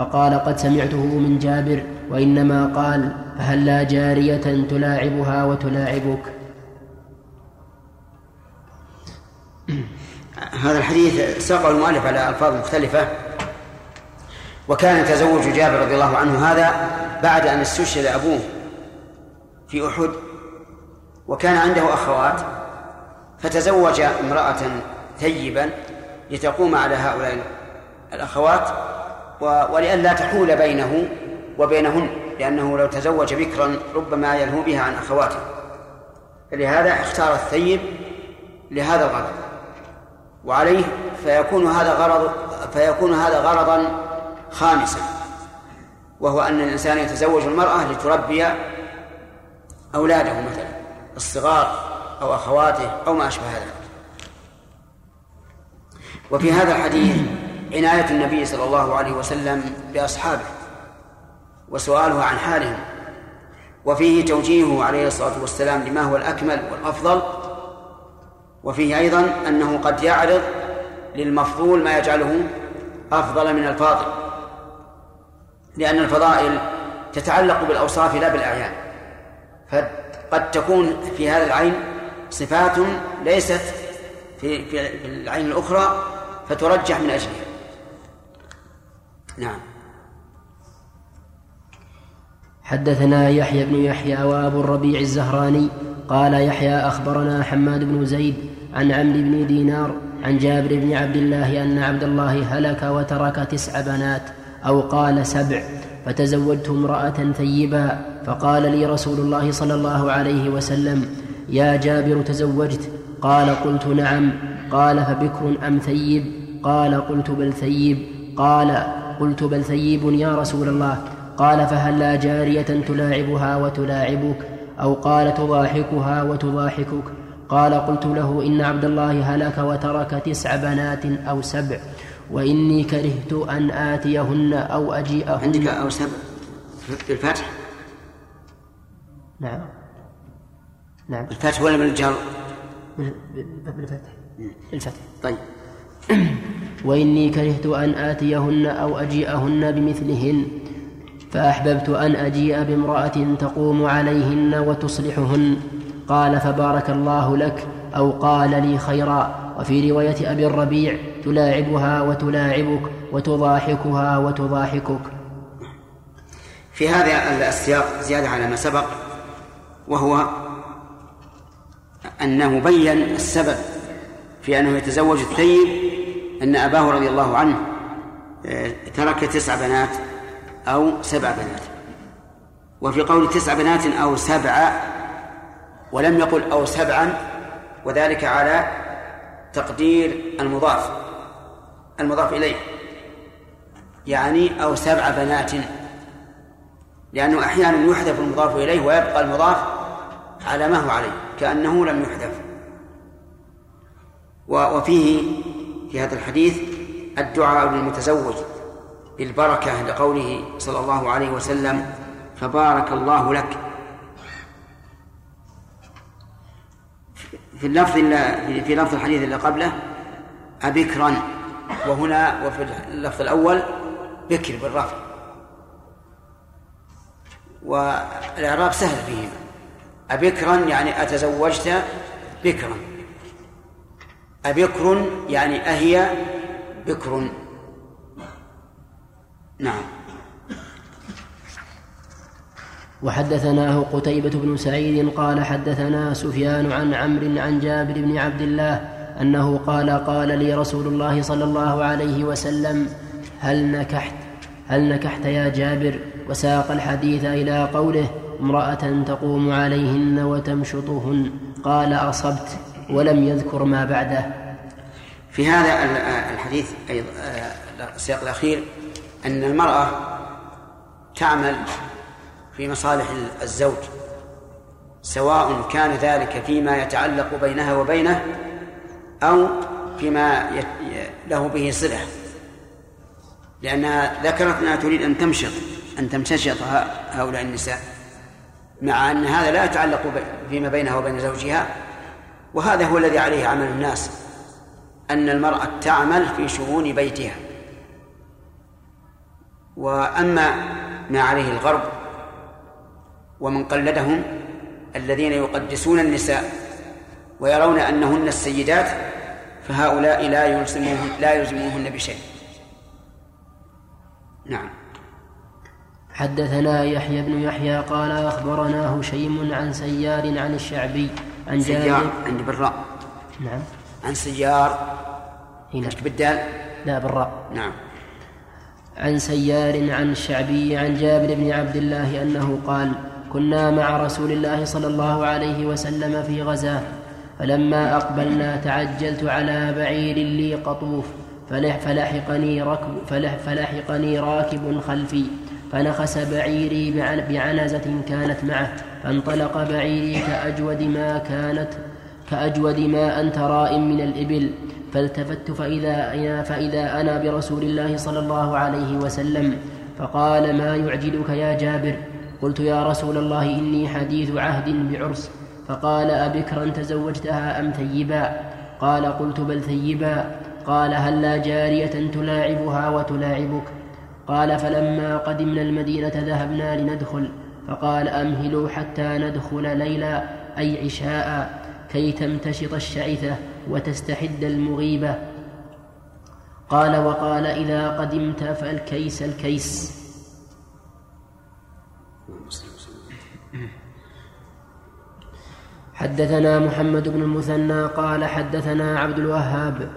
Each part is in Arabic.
فقال قد سمعته من جابر وإنما قال فهل لا جارية تلاعبها وتلاعبك؟ هذا الحديث ساقه المؤلف على ألفاظ مختلفة. وكان تزوج جابر رضي الله عنه هذا بعد أن استشهد أبوه في أحد وكان عنده أخوات فتزوج امرأة ثيبا لتقوم على هؤلاء الأخوات ولئلا تحول بينه وبينهن لأنه لو تزوج بكرا ربما يلهو بها عن أخواته. فلهذا اختار الثيب لهذا الغرض. وعليه فيكون هذا غرض فيكون هذا غرضا خامسا وهو أن الإنسان يتزوج المرأة لتربي أولاده مثلا الصغار أو أخواته أو ما أشبه ذلك. وفي هذا الحديث عناية النبي صلى الله عليه وسلم بأصحابه وسؤاله عن حالهم وفيه توجيهه عليه الصلاة والسلام لما هو الأكمل والأفضل وفيه أيضا أنه قد يعرض للمفضول ما يجعله أفضل من الفاضل لأن الفضائل تتعلق بالأوصاف لا بالأعيان فقد تكون في هذا العين صفات ليست في في العين الأخرى فترجح من أجلها. نعم. حدثنا يحيى بن يحيى وأبو الربيع الزهراني قال يحيى أخبرنا حماد بن زيد عن عمرو بن دينار عن جابر بن عبد الله أن عبد الله هلك وترك تسع بنات أو قال سبع فتزوجت امرأة ثيبا فقال لي رسول الله صلى الله عليه وسلم يا جابر تزوجت؟ قال قلت نعم. قال فبكر أم ثيب؟ قال قلت بل ثيب. قال قلت بل ثيب يا رسول الله. قال فهل لا جارية تلاعبها وتلاعبك؟ أو قال تضاحكها وتضاحكك. قال قلت له إن عبد الله هلك وترك تسع بنات أو سبع وإني كرهت أن آتيهن أو أجيئهن. عندك أو سبع؟ بالفتح نعم. نعم. الفتح ولا بالجر؟ بالفتح. الفتح طيب. وإني كرهت أن آتيهن أو أجيئهن بمثلهن فأحببت أن أجيء بامرأة تقوم عليهن وتصلحهن. قال فبارك الله لك أو قال لي خيرا. وفي رواية أبي الربيع تلاعبها وتلاعبك وتضاحكها وتضاحكك. في هذا السياق زيادة على ما سبق وهو أنه بين السبب في أنه يتزوج الثيب أن أباه رضي الله عنه آه، ترك تسع بنات أو سبع بنات. وفي قول تسع بنات أو سبع ولم يقل أو سبعا وذلك على تقدير المضاف المضاف إليه. يعني أو سبع بنات. لأنه أحيانا يحذف المضاف إليه ويبقى المضاف على ما هو عليه كأنه لم يحذف. وفيه في هذا الحديث الدعاء للمتزوج بالبركة لقوله صلى الله عليه وسلم فبارك الله لك في اللفظ في لفظ الحديث اللي قبله أبكرا وهنا وفي اللفظ الأول بكر بالرفع. والإعراب سهل فيهما. أبكرا يعني أتزوجت بكرا أبكر؟ يعني أهي بكر. نعم. وحدثناه قتيبة بن سعيد قال حدثنا سفيان عن عمرو عن جابر بن عبد الله أنه قال قال لي رسول الله صلى الله عليه وسلم هل نكحت؟ هل نكحت يا جابر؟ وساق الحديث إلى قوله امرأة تقوم عليهن وتمشطهن. قال أصبت. ولم يذكر ما بعده. في هذا الحديث أيضا السياق الأخير أن المرأة تعمل في مصالح الزوج سواء كان ذلك فيما يتعلق بينها وبينه أو فيما له به صلة. لأنها ذكرت أنها تريد أن تمشط أن تمتشط هؤلاء النساء مع أن هذا لا يتعلق فيما بينها وبين زوجها. وهذا هو الذي عليه عمل الناس أن المرأة تعمل في شؤون بيتها. وأما ما عليه الغرب ومن قلدهم الذين يقدسون النساء ويرون أنهن السيدات فهؤلاء لا يلزموهن لا يلزموهن بشيء. نعم. حدثنا يحيى بن يحيى قال أخبرنا هشيم عن سيار عن الشعبي عن سيار عند بالراء. نعم. عن سيار. هنا. بالدال. لا بالراء. نعم. عن سيار عن الشعبي عن جابر بن عبد الله أنه قال كنا مع رسول الله صلى الله عليه وسلم في غزاة فلما أقبلنا تعجلت على بعير لي قطوف فلحقني, ركب فلحقني راكب خلفي فنخس بعيري بعنزة كانت معه. فانطلق بعيري كأجود ما كانت كأجود ما أنت راء من الإبل. فالتفت فإذا أنا, فإذا أنا برسول الله صلى الله عليه وسلم. فقال ما يعجلك يا جابر؟ قلت يا رسول الله إني حديث عهد بعرس. فقال أبكرا تزوجتها أم ثيبا؟ قال قلت بل ثيبا. قال هل لا جارية تلاعبها وتلاعبك؟ قال فلما قدمنا المدينة ذهبنا لندخل. فقال أمهلوا حتى ندخل ليلا أي عشاء كي تمتشط الشعثة وتستحد المغيبة. قال وقال إذا قدمت فالكيس الكيس. حدثنا محمد بن المثنى قال حدثنا عبد الوهاب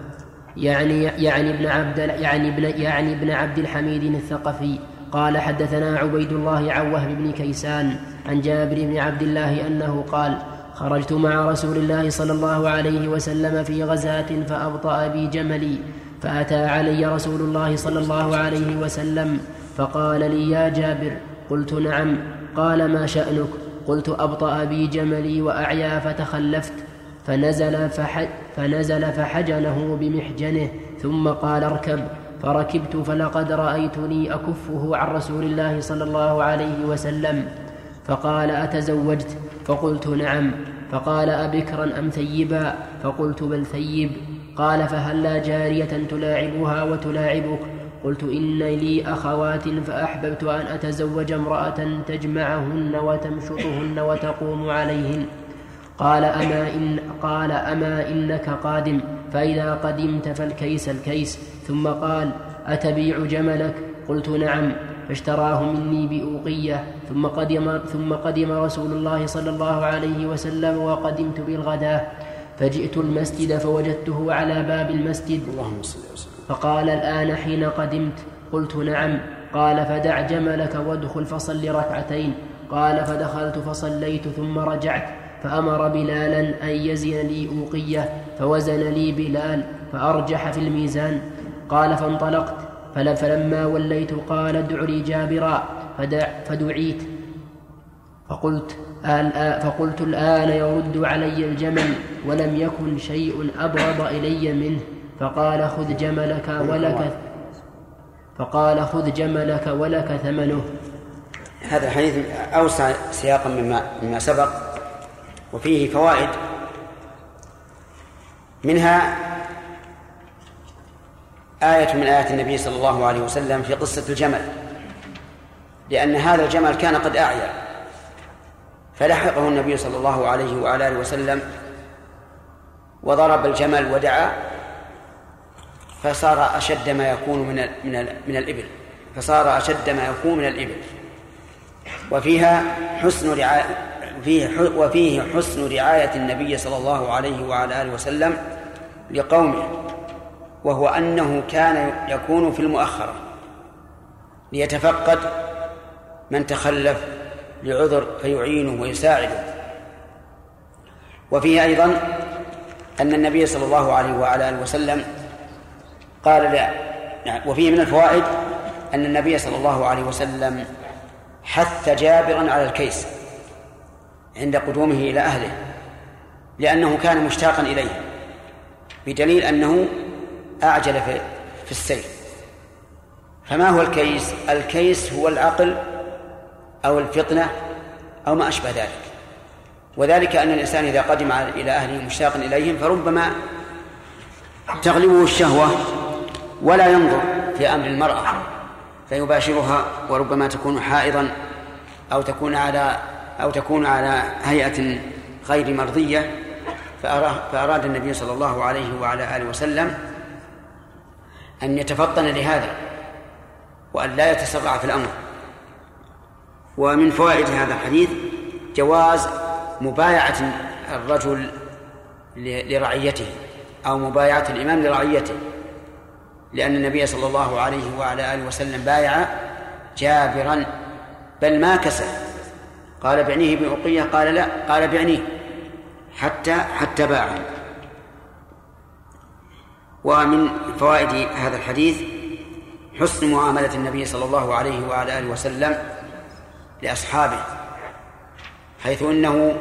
يعني يعني ابن عبد يعني ابن يعني ابن عبد الحميد الثقفي قال حدثنا عبيد الله عن وهب بن كيسان عن جابر بن عبد الله أنه قال خرجت مع رسول الله صلى الله عليه وسلم في غزاة فأبطأ بي جملي فأتى علي رسول الله صلى الله عليه وسلم فقال لي يا جابر قلت نعم قال ما شأنك؟ قلت أبطأ بي جملي وأعيا فتخلفت فنزل, فح فنزل فحجنه بمحجنه ثم قال اركب فركبت فلقد رأيتني أكفه عن رسول الله صلى الله عليه وسلم. فقال أتزوجت؟ فقلت نعم. فقال أبكرا أم ثيبا؟ فقلت بل ثيب. قال فهلا جارية تلاعبها وتلاعبك؟ قلت إن لي أخوات فأحببت أن أتزوج امرأة تجمعهن وتمشطهن وتقوم عليهن. قال أما إن قال أما إنك قادم فإذا قدمت فالكيس الكيس. ثم قال أتبيع جملك؟ قلت نعم فاشتراه مني بأوقية ثم قدم ثم قدم رسول الله صلى الله عليه وسلم وقدمت بالغداة. فجئت المسجد فوجدته على باب المسجد. اللهم صل وسلم. فقال الآن حين قدمت؟ قلت نعم. قال فدع جملك وادخل فصل ركعتين. قال فدخلت فصليت ثم رجعت. فأمر بلالا أن يزن لي أوقية فوزن لي بلال فأرجح في الميزان. قال فانطلقت. فلما وليت قال ادع لي جابرا فدع فدعيت. فقلت فقلت الآن يرد علي الجمل ولم يكن شيء أبغض إلي منه. فقال خذ جملك ولك فقال خذ جملك ولك ثمنه. هذا الحديث أوسع سياقا مما مما سبق وفيه فوائد. منها آية من آيات النبي صلى الله عليه وسلم في قصة الجمل لأن هذا الجمل كان قد أعيا. فلحقه النبي صلى الله عليه وعلى آله وسلم وضرب الجمل ودعا فصار أشد ما يكون من من من الإبل. فصار أشد ما يكون من الإبل. وفيها حسن رعاية فيه وفيه حسن رعاية النبي صلى الله عليه وعلى آله وسلم لقومه. وهو أنه كان يكون في المؤخرة ليتفقد من تخلف لعذر فيعينه ويساعده. وفيه أيضا أن النبي صلى الله عليه وعلى آله وسلم قال لا نعم وفيه من الفوائد أن النبي صلى الله عليه وسلم حث جابرا على الكيس عند قدومه إلى أهله لأنه كان مشتاقا إليه بدليل أنه أعجل في, في السير فما هو الكيس؟ الكيس هو العقل أو الفطنة أو ما أشبه ذلك. وذلك أن الإنسان إذا قدم إلى أهله مشتاقا إليهم فربما تغلبه الشهوة ولا ينظر في أمر المرأة فيباشرها وربما تكون حائضا أو تكون على أو تكون على هيئة غير مرضية. فأراد النبي صلى الله عليه وعلى آله وسلم أن يتفطن لهذا وأن لا يتسرع في الأمر. ومن فوائد هذا الحديث جواز مبايعة الرجل لرعيته أو مبايعة الإمام لرعيته. لأن النبي صلى الله عليه وعلى آله وسلم بايع جابرا بل ما كسب. قال بعنيه بأقية قال لا قال بعنيه حتى حتى باع ومن فوائد هذا الحديث حسن معاملة النبي صلى الله عليه وعلى آله وسلم لأصحابه حيث أنه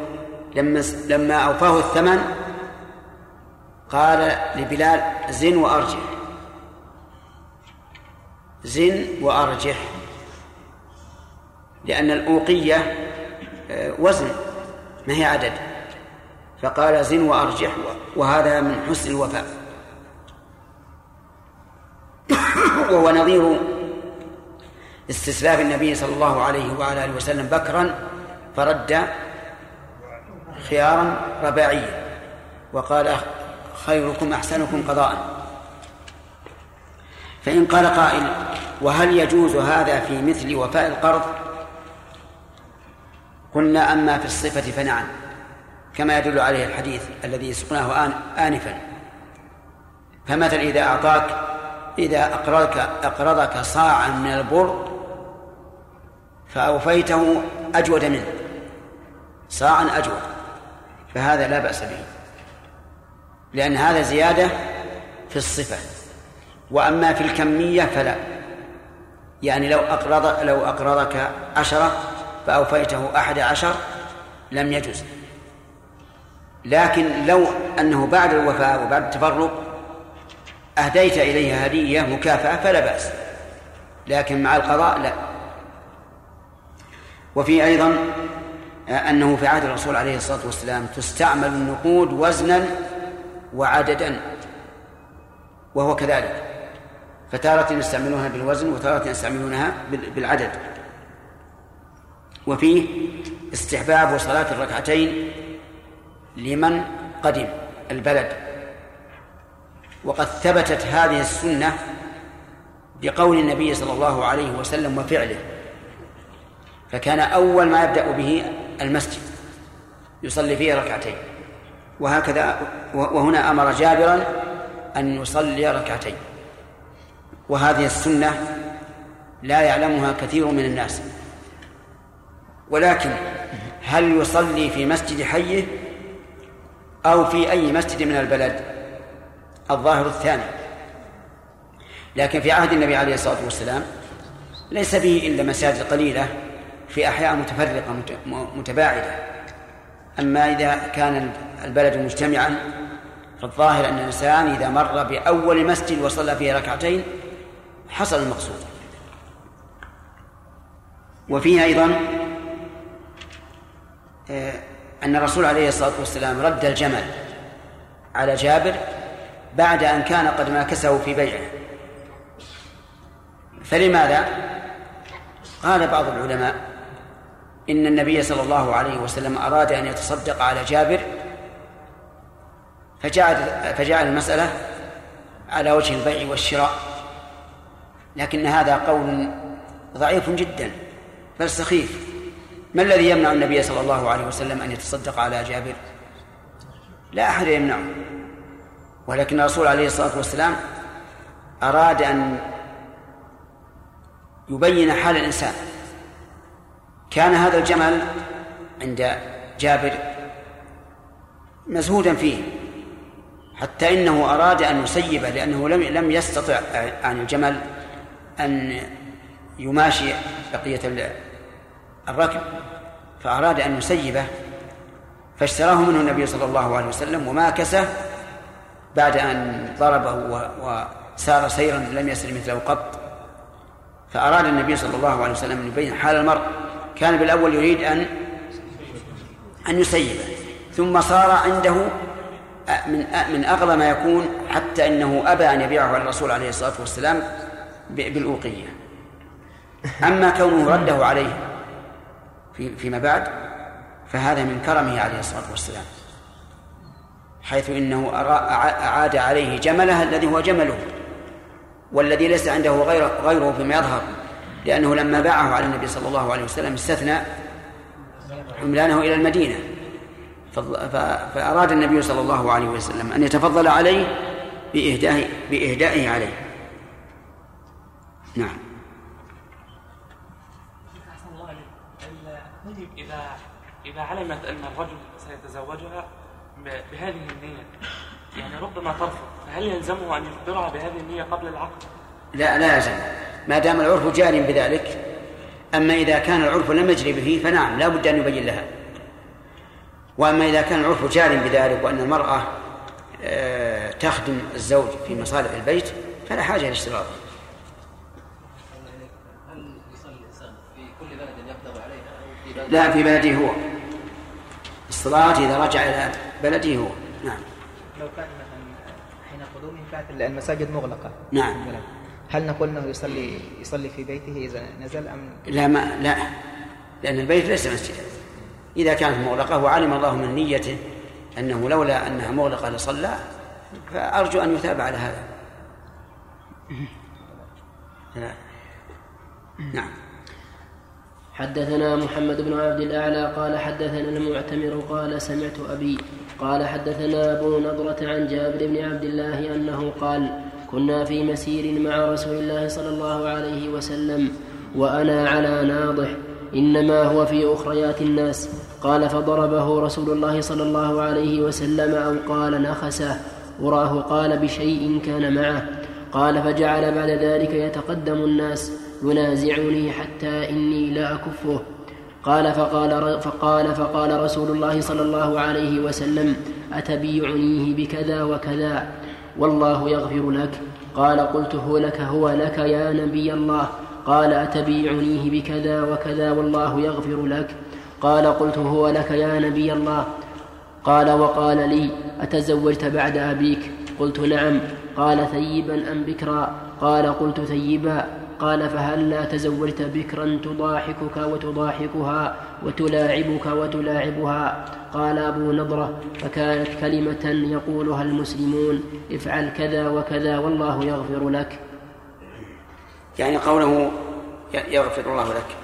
لما لما أوفاه الثمن قال لبلال زن وأرجح. زن وأرجح لأن الأوقية آه، وزن ما هي عدد؟ فقال زن وأرجح وهذا من حسن الوفاء. وهو نظير استسلاف النبي صلى الله عليه وعلى آله وسلم بكرا فرد خيارا رباعيا وقال خيركم أحسنكم قضاء. فإن قال قائل وهل يجوز هذا في مثل وفاء القرض؟ قلنا أما في الصفة فنعم كما يدل عليه الحديث الذي سقناه آن آنفا. فمثل إذا أعطاك إذا أقرضك أقرضك صاعا من البر فأوفيته أجود منه. صاعا أجود. فهذا لا بأس به. لأن هذا زيادة في الصفة. وأما في الكمية فلا. يعني لو أقرض لو أقرضك عشرة فأوفيته أحد عشر لم يجز. لكن لو أنه بعد الوفاء وبعد التفرق أهديت إليه هدية مكافأة فلا بأس. لكن مع القضاء لا. وفي أيضا أنه في عهد الرسول عليه الصلاة والسلام تستعمل النقود وزنا وعددا وهو كذلك. فتارة يستعملونها بالوزن وتارة يستعملونها بالعدد. وفيه استحباب صلاة الركعتين لمن قدم البلد. وقد ثبتت هذه السنة بقول النبي صلى الله عليه وسلم وفعله فكان أول ما يبدأ به المسجد يصلي فيه ركعتين. وهكذا وهنا أمر جابرا أن يصلي ركعتين. وهذه السنة لا يعلمها كثير من الناس. ولكن هل يصلي في مسجد حيه أو في أي مسجد من البلد؟ الظاهر الثاني. لكن في عهد النبي عليه الصلاة والسلام ليس به إلا مساجد قليلة في أحياء متفرقة متباعدة. أما إذا كان البلد مجتمعا فالظاهر أن الإنسان إذا مر بأول مسجد وصلى فيه ركعتين حصل المقصود. وفيه أيضا آه، أن الرسول عليه الصلاة والسلام رد الجمل على جابر بعد أن كان قد ماكسه في بيعه. فلماذا؟ قال بعض العلماء إن النبي صلى الله عليه وسلم أراد أن يتصدق على جابر فجعل فجعل المسألة على وجه البيع والشراء. لكن هذا قول ضعيف جدا بل سخيف. ما الذي يمنع النبي صلى الله عليه وسلم أن يتصدق على جابر؟ لا أحد يمنعه. ولكن الرسول عليه الصلاة والسلام أراد أن يبين حال الإنسان. كان هذا الجمل عند جابر مزهودا فيه حتى إنه أراد أن يسيبه لأنه لم لم يستطع عن الجمل أن يماشي بقية الركب فأراد أن يسيبه فاشتراه منه النبي صلى الله عليه وسلم وماكسه بعد أن ضربه وسار سيرا لم يسر مثله قط. فأراد النبي صلى الله عليه وسلم أن يبين حال المرء. كان بالأول يريد أن أن يسيبه ثم صار عنده من من أغلى ما يكون حتى إنه أبى أن يبيعه على الرسول عليه الصلاة والسلام بالأوقية أما كونه رده عليه في فيما بعد فهذا من كرمه عليه الصلاة والسلام. حيث إنه أعاد عليه جمله الذي هو جمله والذي ليس عنده غير غيره فيما يظهر لأنه لما باعه على النبي صلى الله عليه وسلم استثنى حملانه إلى المدينة. فأراد النبي صلى الله عليه وسلم أن يتفضل عليه بإهدائه بإهدائه عليه. نعم. إذا إذا علمت أن الرجل سيتزوجها بهذه النية. يعني ربما ترفض. فهل يلزمه أن يخبرها بهذه النية قبل العقد؟ لا لا يلزم ما دام العرف جار بذلك أما إذا كان العرف لم يجري به فنعم لا بد أن يبين لها. وأما إذا كان العرف جار بذلك وأن المرأة آه، تخدم الزوج في مصالح البيت فلا حاجة لاشتراطه لا في بلده هو. الصلاة إذا رجع إلى بلده هو. نعم. لو كان مثلا حين قدومه كانت المساجد مغلقة. نعم. هل نقول إنه يصلي يصلي في بيته إذا نزل ام لا ما لا. لأن البيت ليس مسجدا. إذا كانت مغلقة وعلم الله من نيته أنه لولا أنها مغلقة لصلى فأرجو أن يثاب على هذا. نعم. حدثنا محمد بن عبد الأعلى قال حدثنا المعتمر قال سمعت أبي قال حدثنا أبو نضرة عن جابر بن عبد الله أنه قال كنا في مسير مع رسول الله صلى الله عليه وسلم وأنا على ناضح إنما هو في أخريات الناس. قال فضربه رسول الله صلى الله عليه وسلم أو قال نخسه وراه قال بشيء كان معه. قال فجعل بعد ذلك يتقدم الناس. ينازعني حتى إني لا أكفه. قال فقال فقال فقال رسول الله صلى الله عليه وسلم أتبيعنيه بكذا وكذا؟ والله يغفر لك. قال قلت هو لك هو لك يا نبي الله. قال أتبيعنيه بكذا وكذا؟ والله يغفر لك. قال قلت هو لك يا نبي الله. قال وقال لي أتزوجت بعد أبيك؟ قلت نعم. قال ثيبا أم بكرا؟ قال قلت ثيبا. قال فهل لا تزوجت بكرا تضاحكك وتضاحكها وتلاعبك وتلاعبها؟ قال أبو نضرة فكانت كلمة يقولها المسلمون افعل كذا وكذا والله يغفر لك. يعني قوله يغفر الله لك.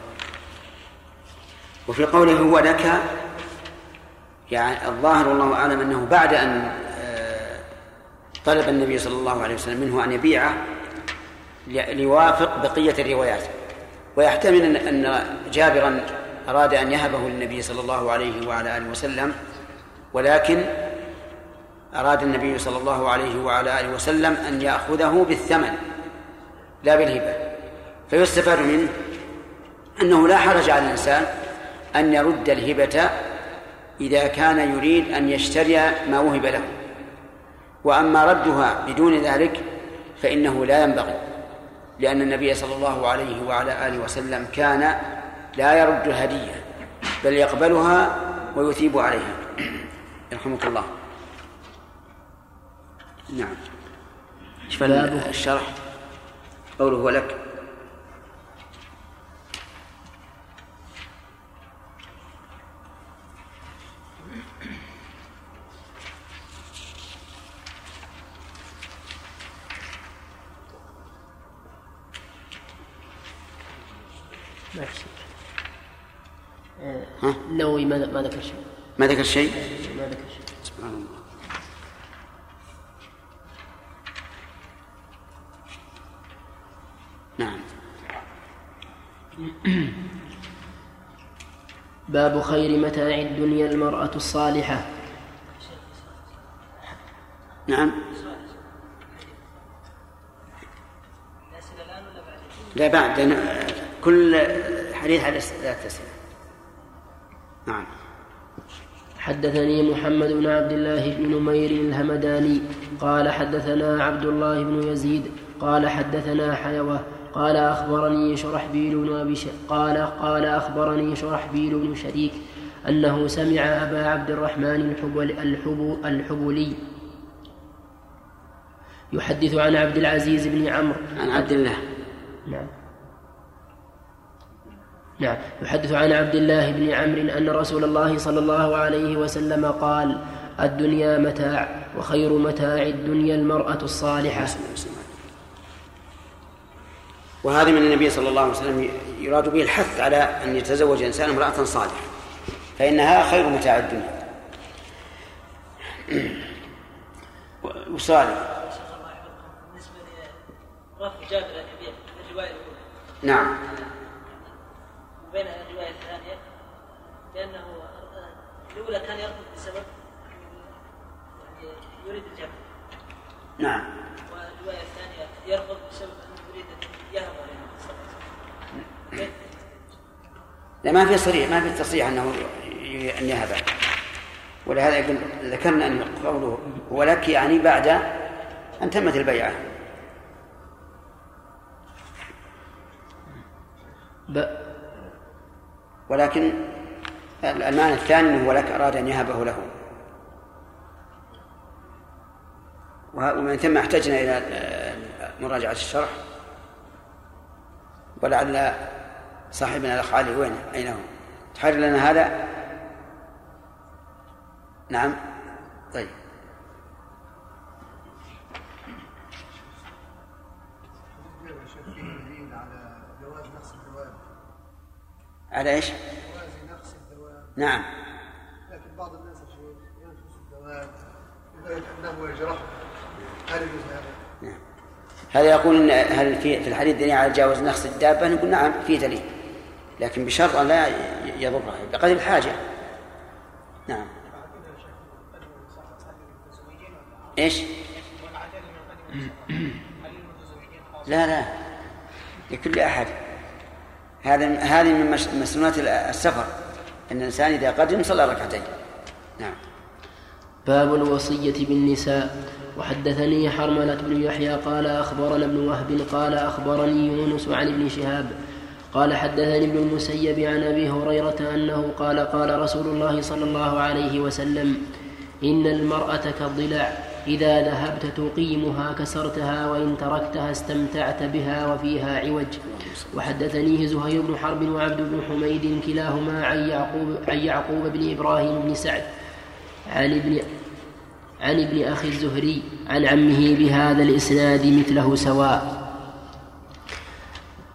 وفي قوله هو لك يعني الظاهر والله أعلم أنه بعد أن آه، طلب النبي صلى الله عليه وسلم منه أن يبيعه ليوافق بقية الروايات. ويحتمل أن جابرا أراد أن يهبه للنبي صلى الله عليه وعلى آله وسلم ولكن أراد النبي صلى الله عليه وعلى آله وسلم أن يأخذه بالثمن لا بالهبة. فيستفاد منه أنه لا حرج على الإنسان أن يرد الهبة إذا كان يريد أن يشتري ما وهب له. وأما ردها بدون ذلك فإنه لا ينبغي. لأن النبي صلى الله عليه وعلى آله وسلم كان لا يرد الهدية بل يقبلها ويثيب عليها. يرحمك الله. نعم. شوف الشرح. قوله لك. النووي ما ما ذكر شيء. ما ذكر شيء؟ ما ذكر شيء. سبحان الله. نعم. باب خير متاع الدنيا المرأة الصالحة. نعم. لا بعد كل حديث على ثلاث أسئلة نعم. حدثني محمد بن عبد الله بن نمير الهمداني قال حدثنا عبد الله بن يزيد قال حدثنا حيوة قال أخبرني شرحبيل بن أبي. قال قال أخبرني شرحبيل بن شريك أنه سمع أبا عبد الرحمن الحبل الحب الحبلي. يحدث عن عبد العزيز بن عمرو. عن عبد الله نعم نعم. يحدث عن عبد الله بن عمرو أن رسول الله صلى الله عليه وسلم قال الدنيا متاع وخير متاع الدنيا المرأة الصالحة. وهذا من النبي صلى الله عليه وسلم يراد به الحث على أن يتزوج الإنسان امرأة صالحة فإنها خير متاع الدنيا. وصالح. بالنسبة لرفع جابر الرواية الأولى. نعم. وبين الرواية الثانية لأنه الأولى كان يرفض بسبب يعني يريد الجمع. نعم. والرواية الثانية يرفض بسبب أنه يريد أن يهب لا ما في صريح ما في تصريح أنه أن يهب ولهذا يقول ذكرنا أن قوله ولك يعني بعد أن تمت البيعة. ولكن المعنى الثاني أنه ولك أراد أن يهبه له. ومن ثم احتجنا إلى مراجعة الشرح. ولعل صاحبنا الأخ علي وين؟ أين هو؟ تحرر لنا هذا؟ نعم. طيب. على إيش؟ جواز نقص الدواب نعم لكن بعض الناس ينقص الدواب أنه يجرحه هل يجوز هذا؟ نعم هذا يقول هل في في الحديث دليل على جواز نقص الدابة؟ نقول نعم في دليل لكن بشرط أن لا يضرها بقدر الحاجة نعم إيش؟ لا لا لكل أحد هذا هذه من مسنونات السفر. إن الإنسان إذا قدم صلى ركعتين. نعم. باب الوصية بالنساء. وحدثني حرملة بن يحيى قال أخبرنا ابن وهب قال أخبرني يونس عن ابن شهاب قال حدثني ابن المسيب عن أبي هريرة أنه قال قال رسول الله صلى الله عليه وسلم إن المرأة كالضلع. إذا ذهبت تقيمها كسرتها وإن تركتها استمتعت بها وفيها عوج. وحدثنيه زهير بن حرب وعبد بن حميد كلاهما عن يعقوب, عن يعقوب بن إبراهيم بن سعد عن ابن عن ابن أخي الزهري عن عمه بهذا الإسناد مثله سواء.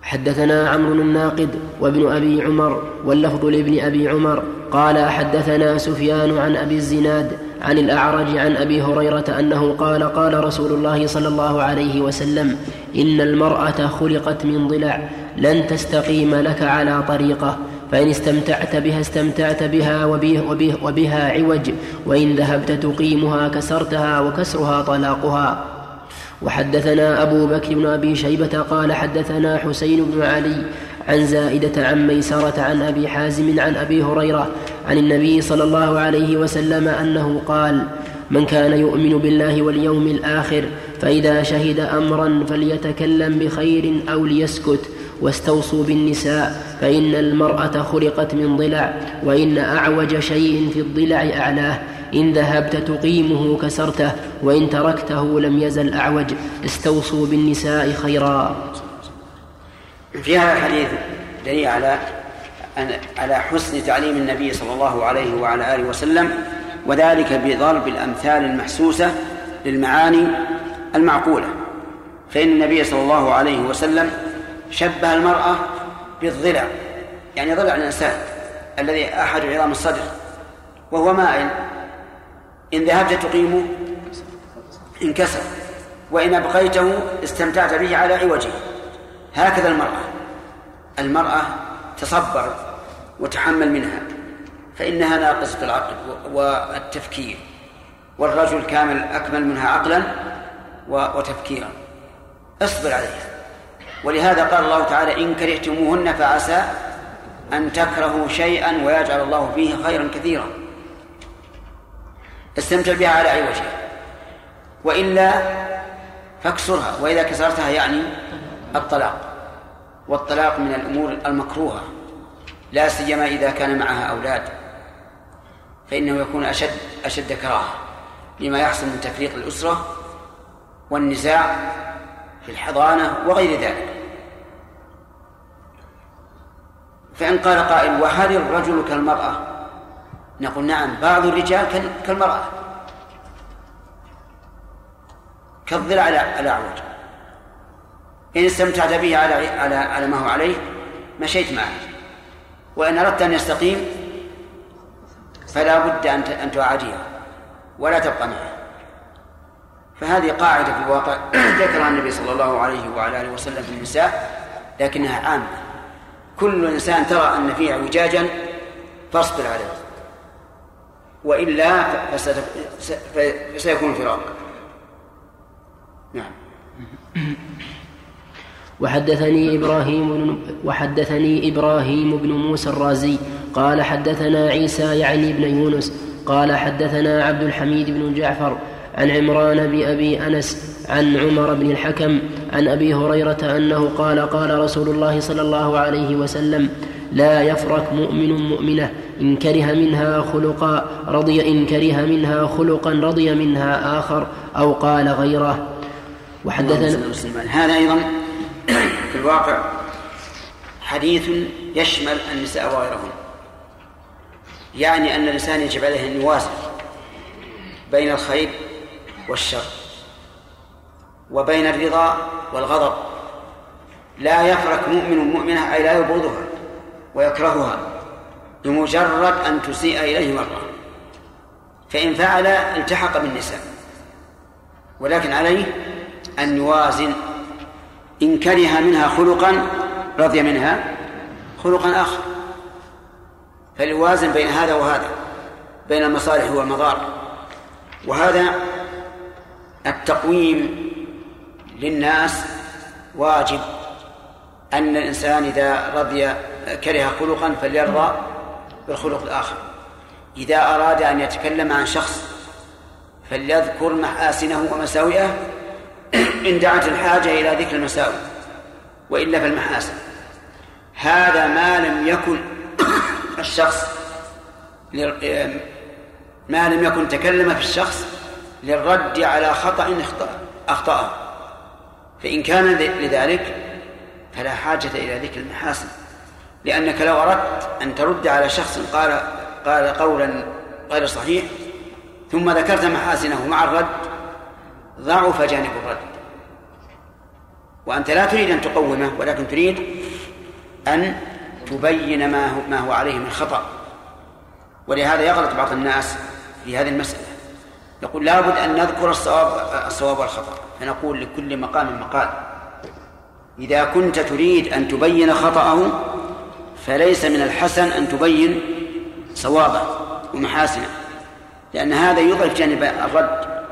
حدثنا عمرو الناقد وابن أبي عمر واللفظ لابن أبي عمر. قال حدثنا سفيان عن أبي الزناد عن الأعرج عن أبي هريرة أنه قال قال رسول الله صلى الله عليه وسلم إن المرأة خلقت من ضلع لن تستقيم لك على طريقة فإن استمتعت بها استمتعت بها وبه وبه وبها عوج وإن ذهبت تقيمها كسرتها وكسرها طلاقها. وحدثنا أبو بكر بن أبي شيبة قال حدثنا حسين بن علي عن زائدة عن ميسرة عن أبي حازم عن أبي هريرة عن النبي صلى الله عليه وسلم أنه قال من كان يؤمن بالله واليوم الآخر فإذا شهد أمرا فليتكلم بخير أو ليسكت واستوصوا بالنساء فإن المرأة خلقت من ضلع وإن أعوج شيء في الضلع أعلاه إن ذهبت تقيمه كسرته وإن تركته لم يزل أعوج استوصوا بالنساء خيرا. في هذا الحديث دليل على على حسن تعليم النبي صلى الله عليه وعلى آله وسلم وذلك بضرب الأمثال المحسوسة للمعاني المعقولة. فإن النبي صلى الله عليه وسلم شبه المرأة بالضلع يعني ضلع الإنسان الذي أحد عظام الصدر وهو مائل. إن ذهبت تقيمه انكسر وإن أبقيته استمتعت به على عوجه. هكذا المرأة. المرأة تصبر وتحمل منها فإنها ناقصة العقل والتفكير. والرجل كامل أكمل منها عقلا وتفكيرا. اصبر عليها. ولهذا قال الله تعالى إن كرهتموهن فعسى أن تكرهوا شيئا ويجعل الله فيه خيرا كثيرا. استمتع بها على عوجها وإلا فاكسرها. وإذا كسرتها يعني الطلاق والطلاق من الأمور المكروهة لا سيما إذا كان معها أولاد فإنه يكون أشد أشد كراهة لما يحصل من تفريق الأسرة والنزاع في الحضانة وغير ذلك. فإن قال قائل وهل الرجل كالمرأة؟ نقول نعم بعض الرجال كالمرأة. كالضلع الأعوج إن استمتعت به على على على ما هو عليه مشيت معه. وإن أردت أن يستقيم فلا بد أن أن تعاديه ولا تبقى معه. فهذه قاعدة في الواقع ذكرها النبي صلى الله عليه وعلى آله وسلم في النساء لكنها عامة. كل إنسان ترى أن فيه اعوجاجا فاصبر عليه. وإلا فسيكون فراق نعم. وحدثني إبراهيم بن وحدثني إبراهيم بن موسى الرازي قال حدثنا عيسى يعني ابن يونس قال حدثنا عبد الحميد بن جعفر عن عمران بأبي أنس عن عمر بن الحكم عن أبي هريرة أنه قال قال رسول الله صلى الله عليه وسلم لا يفرك مؤمن مؤمنة إن كره منها خلقا رضي إن كره منها خلقا رضي منها آخر أو قال غيره. وحدثنا هذا أيضا في الواقع حديث يشمل النساء وغيرهن. يعني أن الإنسان يجب عليه أن يوازن بين الخير والشر وبين الرضا والغضب. لا يفرك مؤمن مؤمنة أي لا يبغضها ويكرهها بمجرد أن تسيء إليه مرة. فإن فعل التحق بالنساء ولكن عليه أن يوازن إن كره منها خلقا رضي منها خلقا آخر. فليوازن بين هذا وهذا بين المصالح والمضار. وهذا التقويم للناس واجب أن الإنسان إذا رضي كره خلقا فليرضى بالخلق الآخر. إذا أراد أن يتكلم عن شخص فليذكر محاسنه ومساوئه إن دعت الحاجة إلى ذكر المساوئ وإلا فالمحاسن. هذا ما لم يكن الشخص ما لم يكن تكلم في الشخص للرد على خطأ أخطأه. فإن كان لذلك فلا حاجة إلى ذكر المحاسن. لأنك لو أردت أن ترد على شخص قال قال قولا غير صحيح ثم ذكرت محاسنه مع الرد ضعف جانب الرد. وأنت لا تريد أن تقومه ولكن تريد أن تبين ما هو, ما هو عليه من خطأ. ولهذا يغلط بعض الناس في هذه المسألة. يقول لابد أن نذكر الصواب الصواب والخطأ. فنقول لكل مقام مقال. إذا كنت تريد أن تبين خطأه فليس من الحسن أن تبين صوابه ومحاسنه. لأن هذا يضعف جانب الرد.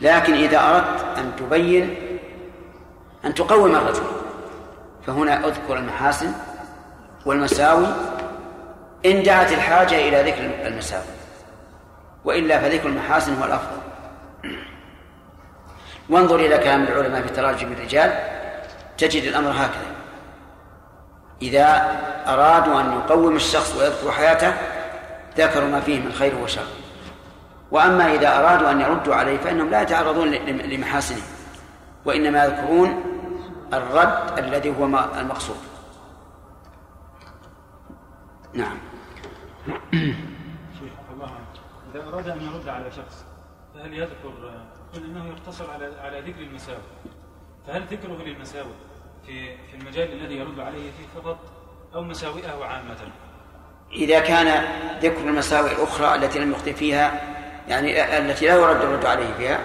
لكن إذا أردت أن تبين أن تقوم الرجل فهنا أذكر المحاسن والمساوي. إن دعت الحاجة إلى ذكر المساوي وإلا فذكر المحاسن هو الأفضل. وانظر إلى كلام العلماء في تراجم الرجال تجد الأمر هكذا. إذا أرادوا أن يقوم الشخص ويذكر حياته ذكروا ما فيه من خير وشر. وأما إذا أرادوا أن يردوا عليه فإنهم لا يتعرضون لمحاسنه وإنما يذكرون الرد الذي هو المقصود. نعم. إذا أراد أن يرد على شخص فهل يذكر قل إنه يقتصر على على ذكر المساوئ. فهل ذكره للمساوئ في في المجال الذي يرد عليه فيه فقط أو مساوئه عامة؟ إذا كان ذكر المساوئ الأخرى التي لم يخطئ فيها يعني التي لا يرد الرد عليه فيها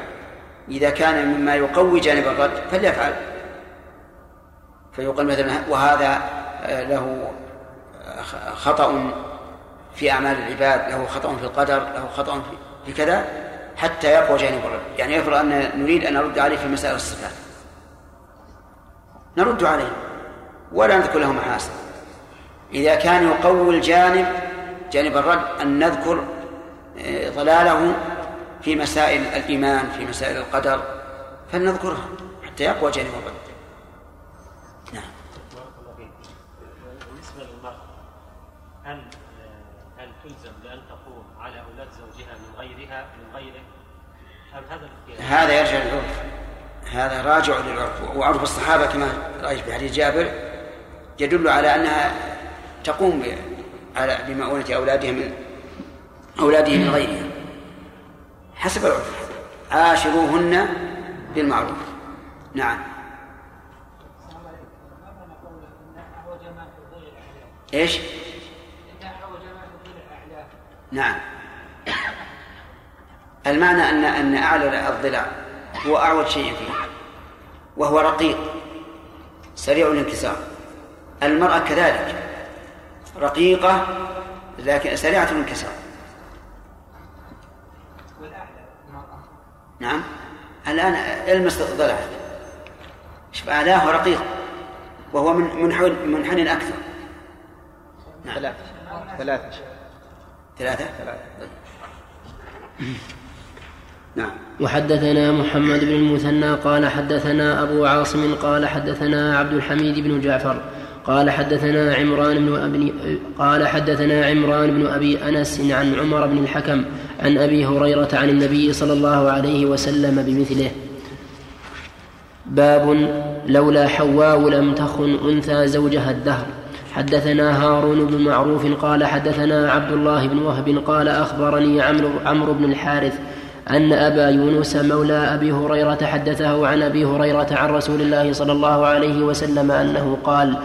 إذا كان مما يقوي جانب الرد فليفعل. فيقال مثلا وهذا له خطأ في أعمال العباد له خطأ في القدر له خطأ في كذا حتى يقوى جانب الرد. يعني يفرض أن نريد أن نرد عليه في مسائل الصفات. نرد عليه ولا نذكر له محاسن. إذا كان يقوي الجانب جانب الرد أن نذكر آه، ضلاله في مسائل الإيمان في مسائل القدر فلنذكرها حتى يقوى جانب الرد. نعم. بالنسبة للمرأة هل هل تلزم بأن تقوم على أولاد زوجها من غيرها من غيره أم هذا هذا يرجع للعرف. هذا راجع للعرف. وعرف الصحابة كما رأيت في حديث جابر يدل على أنها تقوم على بمؤونة أولادها من أولاده من غيرها حسب العرف. عاشروهن بالمعروف. نعم. إيش؟ نعم. المعنى ان أن أعلى الضلع هو أعوج شيء فيه. وهو رقيق. سريع الانكسار. المرأة كذلك. رقيقة لكن سريعة الانكسار. نعم. الآن المس ضلعه شوف أعلاه رقيق. وهو من منحن منحن أكثر. نعم. ثلاثة ثلاثة. ثلاثة. ثلاثة؟ نعم. وحدثنا محمد بن المثنى قال حدثنا أبو عاصم قال حدثنا عبد الحميد بن جعفر قال حدثنا عمران بن أبي قال حدثنا عمران بن أبي أنس عن عمر بن الحكم عن أبي هريرة عن النبي صلى الله عليه وسلم بمثله. باب لولا حواء لم تخن أنثى زوجها الدهر. حدثنا هارون بن معروف قال حدثنا عبد الله بن وهب قال أخبرني عمرو عمرو بن الحارث أن أبا يونس مولى أبي هريرة حدثه عن أبي هريرة عن رسول الله صلى الله عليه وسلم أنه قال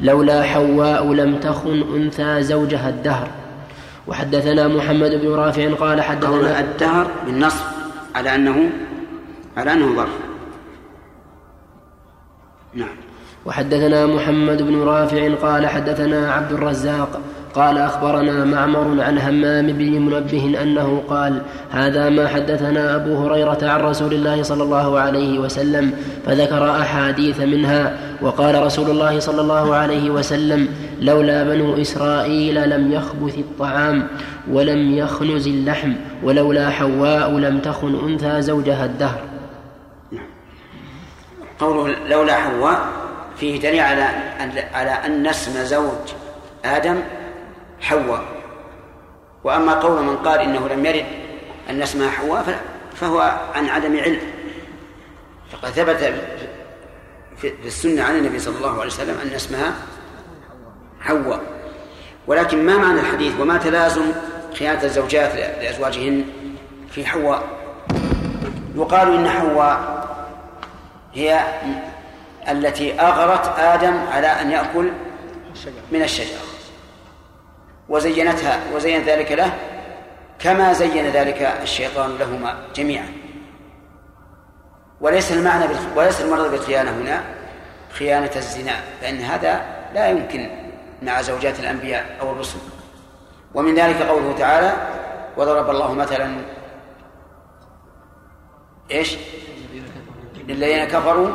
لولا حواء لم تخن أنثى زوجها الدهر. وحدثنا محمد بن رافع قال حدثنا الدهر بالنصب على أنه على أنه ظرف. نعم. وحدثنا محمد بن رافع قال حدثنا عبد الرزاق قال أخبرنا معمر عن همام بن منبه أنه قال هذا ما حدثنا أبو هريرة عن رسول الله صلى الله عليه وسلم فذكر أحاديث منها وقال رسول الله صلى الله عليه وسلم لولا بنو إسرائيل لم يخبث الطعام ولم يخنز اللحم ولولا حواء لم تخن أنثى زوجها الدهر. قوله لولا حواء فيه دليل على على أن اسم زوج آدم حواء. وأما قول من قال إنه لم يرد أن اسمها حواء فهو عن عدم علم. فقد ثبت في السنة عن النبي صلى الله عليه وسلم أن اسمها حواء. ولكن ما معنى الحديث وما تلازم خيانة الزوجات لأزواجهن في حواء؟ يقال إن حواء هي التي أغرت آدم على أن يأكل من الشجرة وزينتها وزين ذلك له كما زين ذلك الشيطان لهما جميعا. وليس المعنى. وليس المرض بالخيانة هنا خيانة الزنا فإن هذا لا يمكن مع زوجات الأنبياء أو الرسل. ومن ذلك قوله تعالى وضرب الله مثلا إيش؟ للذين كفروا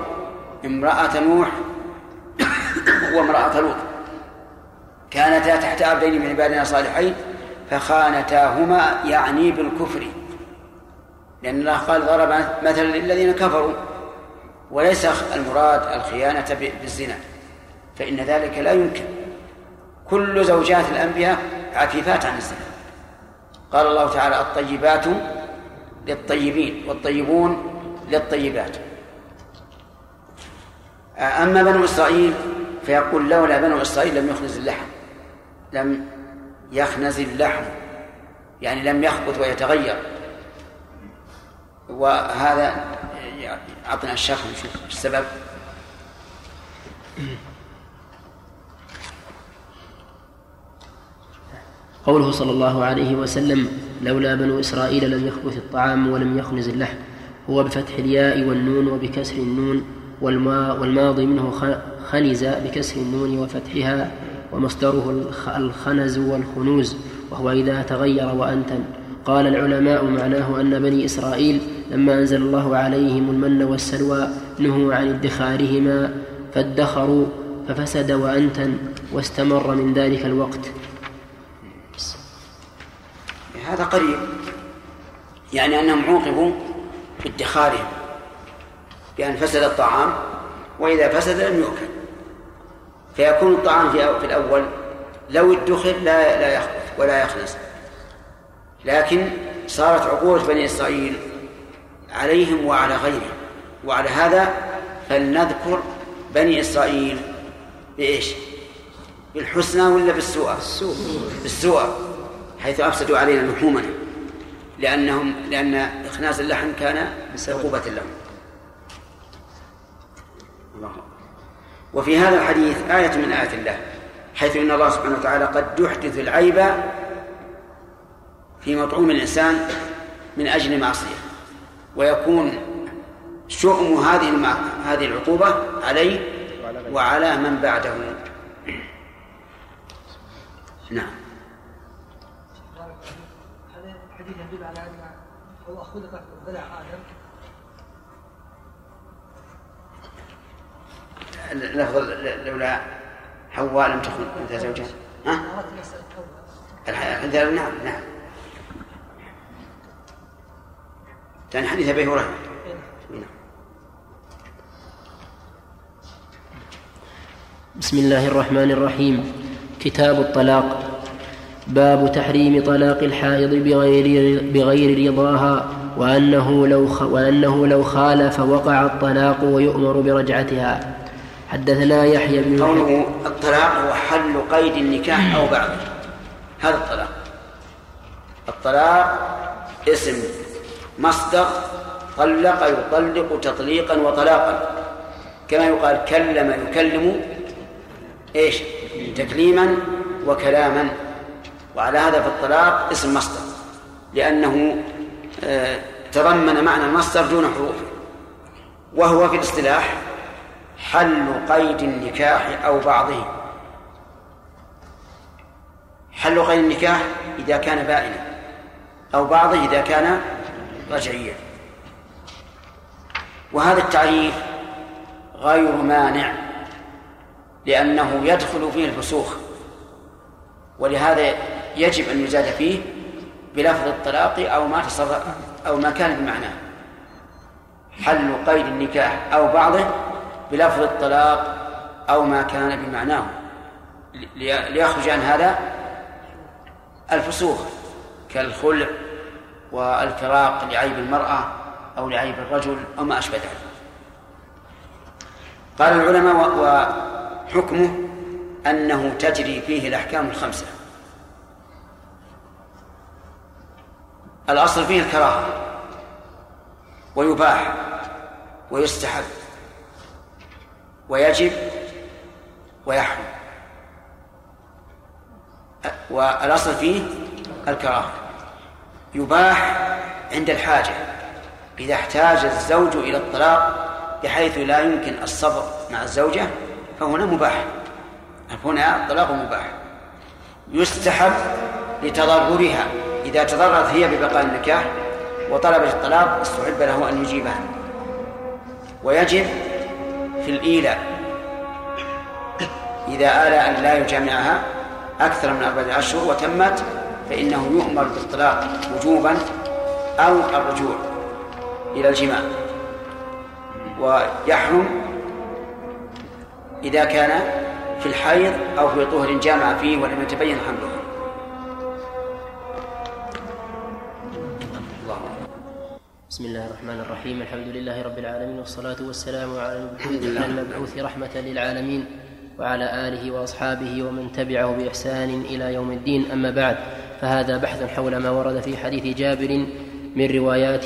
امرأة نوح وامرأة لوط. كانتا تحت عبدين من عبادنا صالحين فخانتاهما يعني بالكفر. لأن الله قال ضرب مثلا للذين كفروا. وليس المراد الخيانة بالزنا. فإن ذلك لا يمكن. كل زوجات الأنبياء عفيفات عن الزنا. قال الله تعالى الطيبات للطيبين والطيبون للطيبات. أما بنو إسرائيل فيقول لولا بنو إسرائيل لم يخنز اللحم. لم يخنز اللحم. يعني لم يخبط ويتغير. وهذا أعطنا الشيخ نشوف السبب. قوله صلى الله عليه وسلم لولا بنو إسرائيل لم يخبث الطعام ولم يخنز اللحم هو بفتح الياء والنون وبكسر النون والما والماضي منه خنز بكسر النون وفتحها ومصدره الخ- الخنز والخنوز وهو إذا تغير وأنتن قال العلماء معناه أن بني إسرائيل لما أنزل الله عليهم المن والسلوى نهوا عن ادخارهما فادخروا ففسد وأنتن واستمر من ذلك الوقت. هذا قريب. يعني أنهم عوقبوا بادخارهم بأن فسد الطعام وإذا فسد لم يؤكل. فيكون الطعام في الأول لو ادخر لا لا يخبث ولا يخلص. لكن صارت عقوبة بني إسرائيل عليهم وعلى غيرهم. وعلى هذا فلنذكر بني إسرائيل بإيش؟ بالحسنى ولا بالسوء؟ بالسوء. بالسوء. حيث أفسدوا علينا لحومنا لأنهم لأن إخناز اللحم كان عقوبة لهم. الله. وفي هذا الحديث آية من آيات الله حيث إن الله سبحانه وتعالى قد يحدث العيب في مطعوم الإنسان من أجل معصية ويكون شؤم هذه هذه العقوبة عليه وعلى من بعده. نعم. الحديث يدل على أن هو خلق من ضلع آدم. لفظ لولا حواء لم تكن مثل زوجها. ها؟ نعم نعم. كان حديث أبي هريرة. بسم الله الرحمن الرحيم. كتاب الطلاق. باب تحريم طلاق الحائض بغير بغير رضاها وأنه لو وأنه لو خالف وقع الطلاق ويؤمر برجعتها. حدثنا يحيى بن قوله الطلاق هو حل قيد النكاح أو بعضه هذا الطلاق. الطلاق اسم مصدر طلق يطلق تطليقا وطلاقا. كما يقال كلم يكلم إيش؟ تكليما وكلاما. وعلى هذا فالطلاق اسم مصدر لأنه آه، تضمن معنى المصدر دون حروفه وهو في الاصطلاح حل قيد النكاح أو بعضه. حل قيد النكاح إذا كان بائنا أو بعضه إذا كان رجعيا. وهذا التعريف غير مانع لأنه يدخل فيه الفسوخ ولهذا يجب أن يزاد فيه بلفظ الطلاق أو ما تصرف أو ما كان بمعناه. حل قيد النكاح أو بعضه بلفظ الطلاق أو ما كان بمعناه. ليخرج عن هذا الفسوخ كالخلع والفراق لعيب المرأة أو لعيب الرجل أو ما أشبه ذلك. قال العلماء وحكمه أنه تجري فيه الأحكام الخمسة. الأصل فيه الكراهة. ويباح ويستحب ويجب ويحرم. والأصل فيه الكراهة. يباح عند الحاجة إذا احتاج الزوج إلى الطلاق بحيث لا يمكن الصبر مع الزوجة فهنا مباح. هنا الطلاق مباح. يستحب لتضررها. إذا تضررت هي ببقاء النكاح وطلبت الطلاق استحب له أن يجيبها. ويجب في الإيلاء. إذا آل أن لا يجامعها أكثر من أربعة أشهر وتمت فإنه يؤمر بالطلاق وجوبا أو الرجوع إلى الجماع. ويحرم إذا كان في الحيض أو في طهر جامع فيه ولم يتبين حمله. بسم الله الرحمن الرحيم. الحمد لله رب العالمين والصلاة والسلام على المبعوث رحمة للعالمين وعلى آله وأصحابه ومن تبعه بإحسان إلى يوم الدين. أما بعد فهذا بحث حول ما ورد في حديث جابر من روايات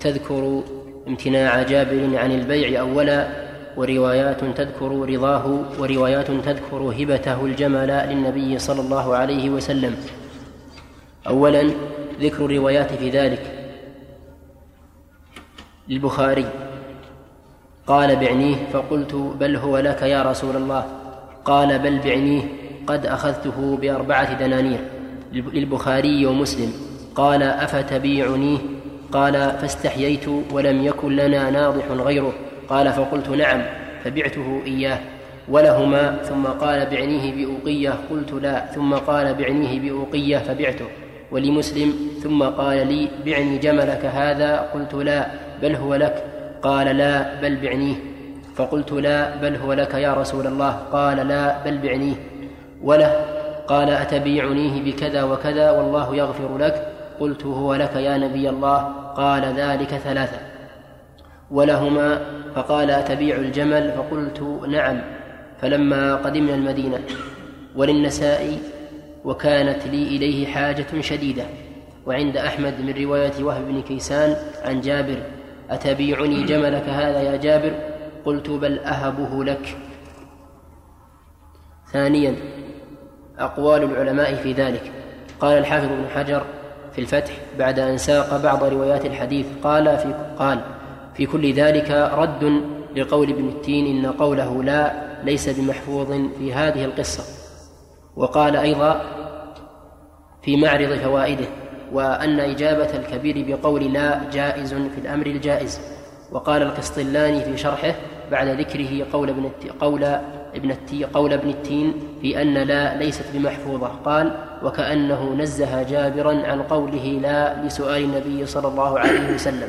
تذكر امتناع جابر عن البيع أولا وروايات تذكر رضاه وروايات تذكر هبته الجمل للنبي صلى الله عليه وسلم. أولا ذكر الروايات في ذلك. للبخاري. قال بعنيه فقلت بل هو لك يا رسول الله. قال بل بعنيه قد أخذته بأربعة دنانير. للبخاري ومسلم. قال أفتبيعنيه؟ قال فاستحييت ولم يكن لنا ناضح غيره. قال فقلت نعم فبعته إياه. ولهما ثم قال بعنيه بأوقية قلت لا ثم قال بعنيه بأوقية فبعته. ولمسلم ثم قال لي بعني جملك هذا؟ قلت لا بل هو لك. قال لا بل بعنيه. فقلت لا بل هو لك يا رسول الله. قال لا بل بعنيه. وله. قال أتبيعنيه بكذا وكذا والله يغفر لك. قلت هو لك يا نبي الله. قال ذلك ثلاثة. ولهما. فقال أتبيع الجمل؟ فقلت نعم. فلما قدمنا المدينة وللنسائي وكانت لي إليه حاجة شديدة. وعند أحمد من رواية وهب بن كيسان عن جابر أتبيعني جملك هذا يا جابر؟ قلت بل أهبه لك. ثانيا أقوال العلماء في ذلك. قال الحافظ بن حجر في الفتح بعد أن ساق بعض روايات الحديث قال في قال في كل ذلك رد لقول ابن التين إن قوله لا ليس بمحفوظ في هذه القصة. وقال أيضا في معرض فوائده. وأن إجابة الكبير بقول لا جائز في الأمر الجائز. وقال القسطلاني في شرحه بعد ذكره قول ابن قول ابن التي قول ابن التين في أن لا ليست بمحفوظة. قال وكأنه نزه جابرا عن قوله لا لسؤال النبي صلى الله عليه وسلم.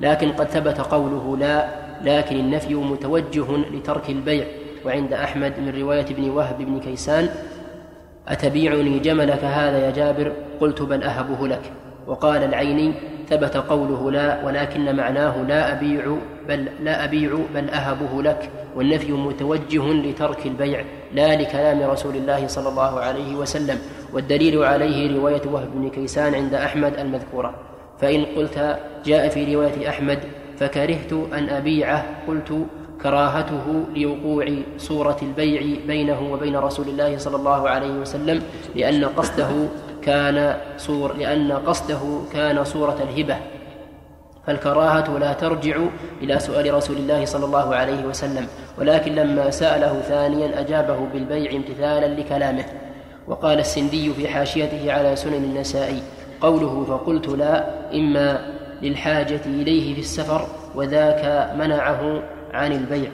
لكن قد ثبت قوله لا لكن النفي متوجه لترك البيع. وعند أحمد من رواية ابن وهب بن كيسان أتبيعني جملك هذا يا جابر؟ قلت بل أهبه لك. وقال العيني ثبت قوله لا ولكن معناه لا أبيع بل لا أبيع بل أهبه لك. والنفي متوجه لترك البيع. لا لكلام رسول الله صلى الله عليه وسلم. والدليل عليه رواية وهب بن كيسان عند أحمد المذكورة. فإن قلت جاء في رواية أحمد فكرهت أن أبيعه قلت كراهته لوقوع صورة البيع بينه وبين رسول الله صلى الله عليه وسلم لأن قصده كان صور لأن قصده كان صورة الهبة. فالكراهة لا ترجع إلى سؤال رسول الله صلى الله عليه وسلم ولكن لما سأله ثانيا أجابه بالبيع امتثالا لكلامه. وقال السندي في حاشيته على سنن النسائي قوله فقلت لا إما للحاجة إليه في السفر وذاك منعه عن البيع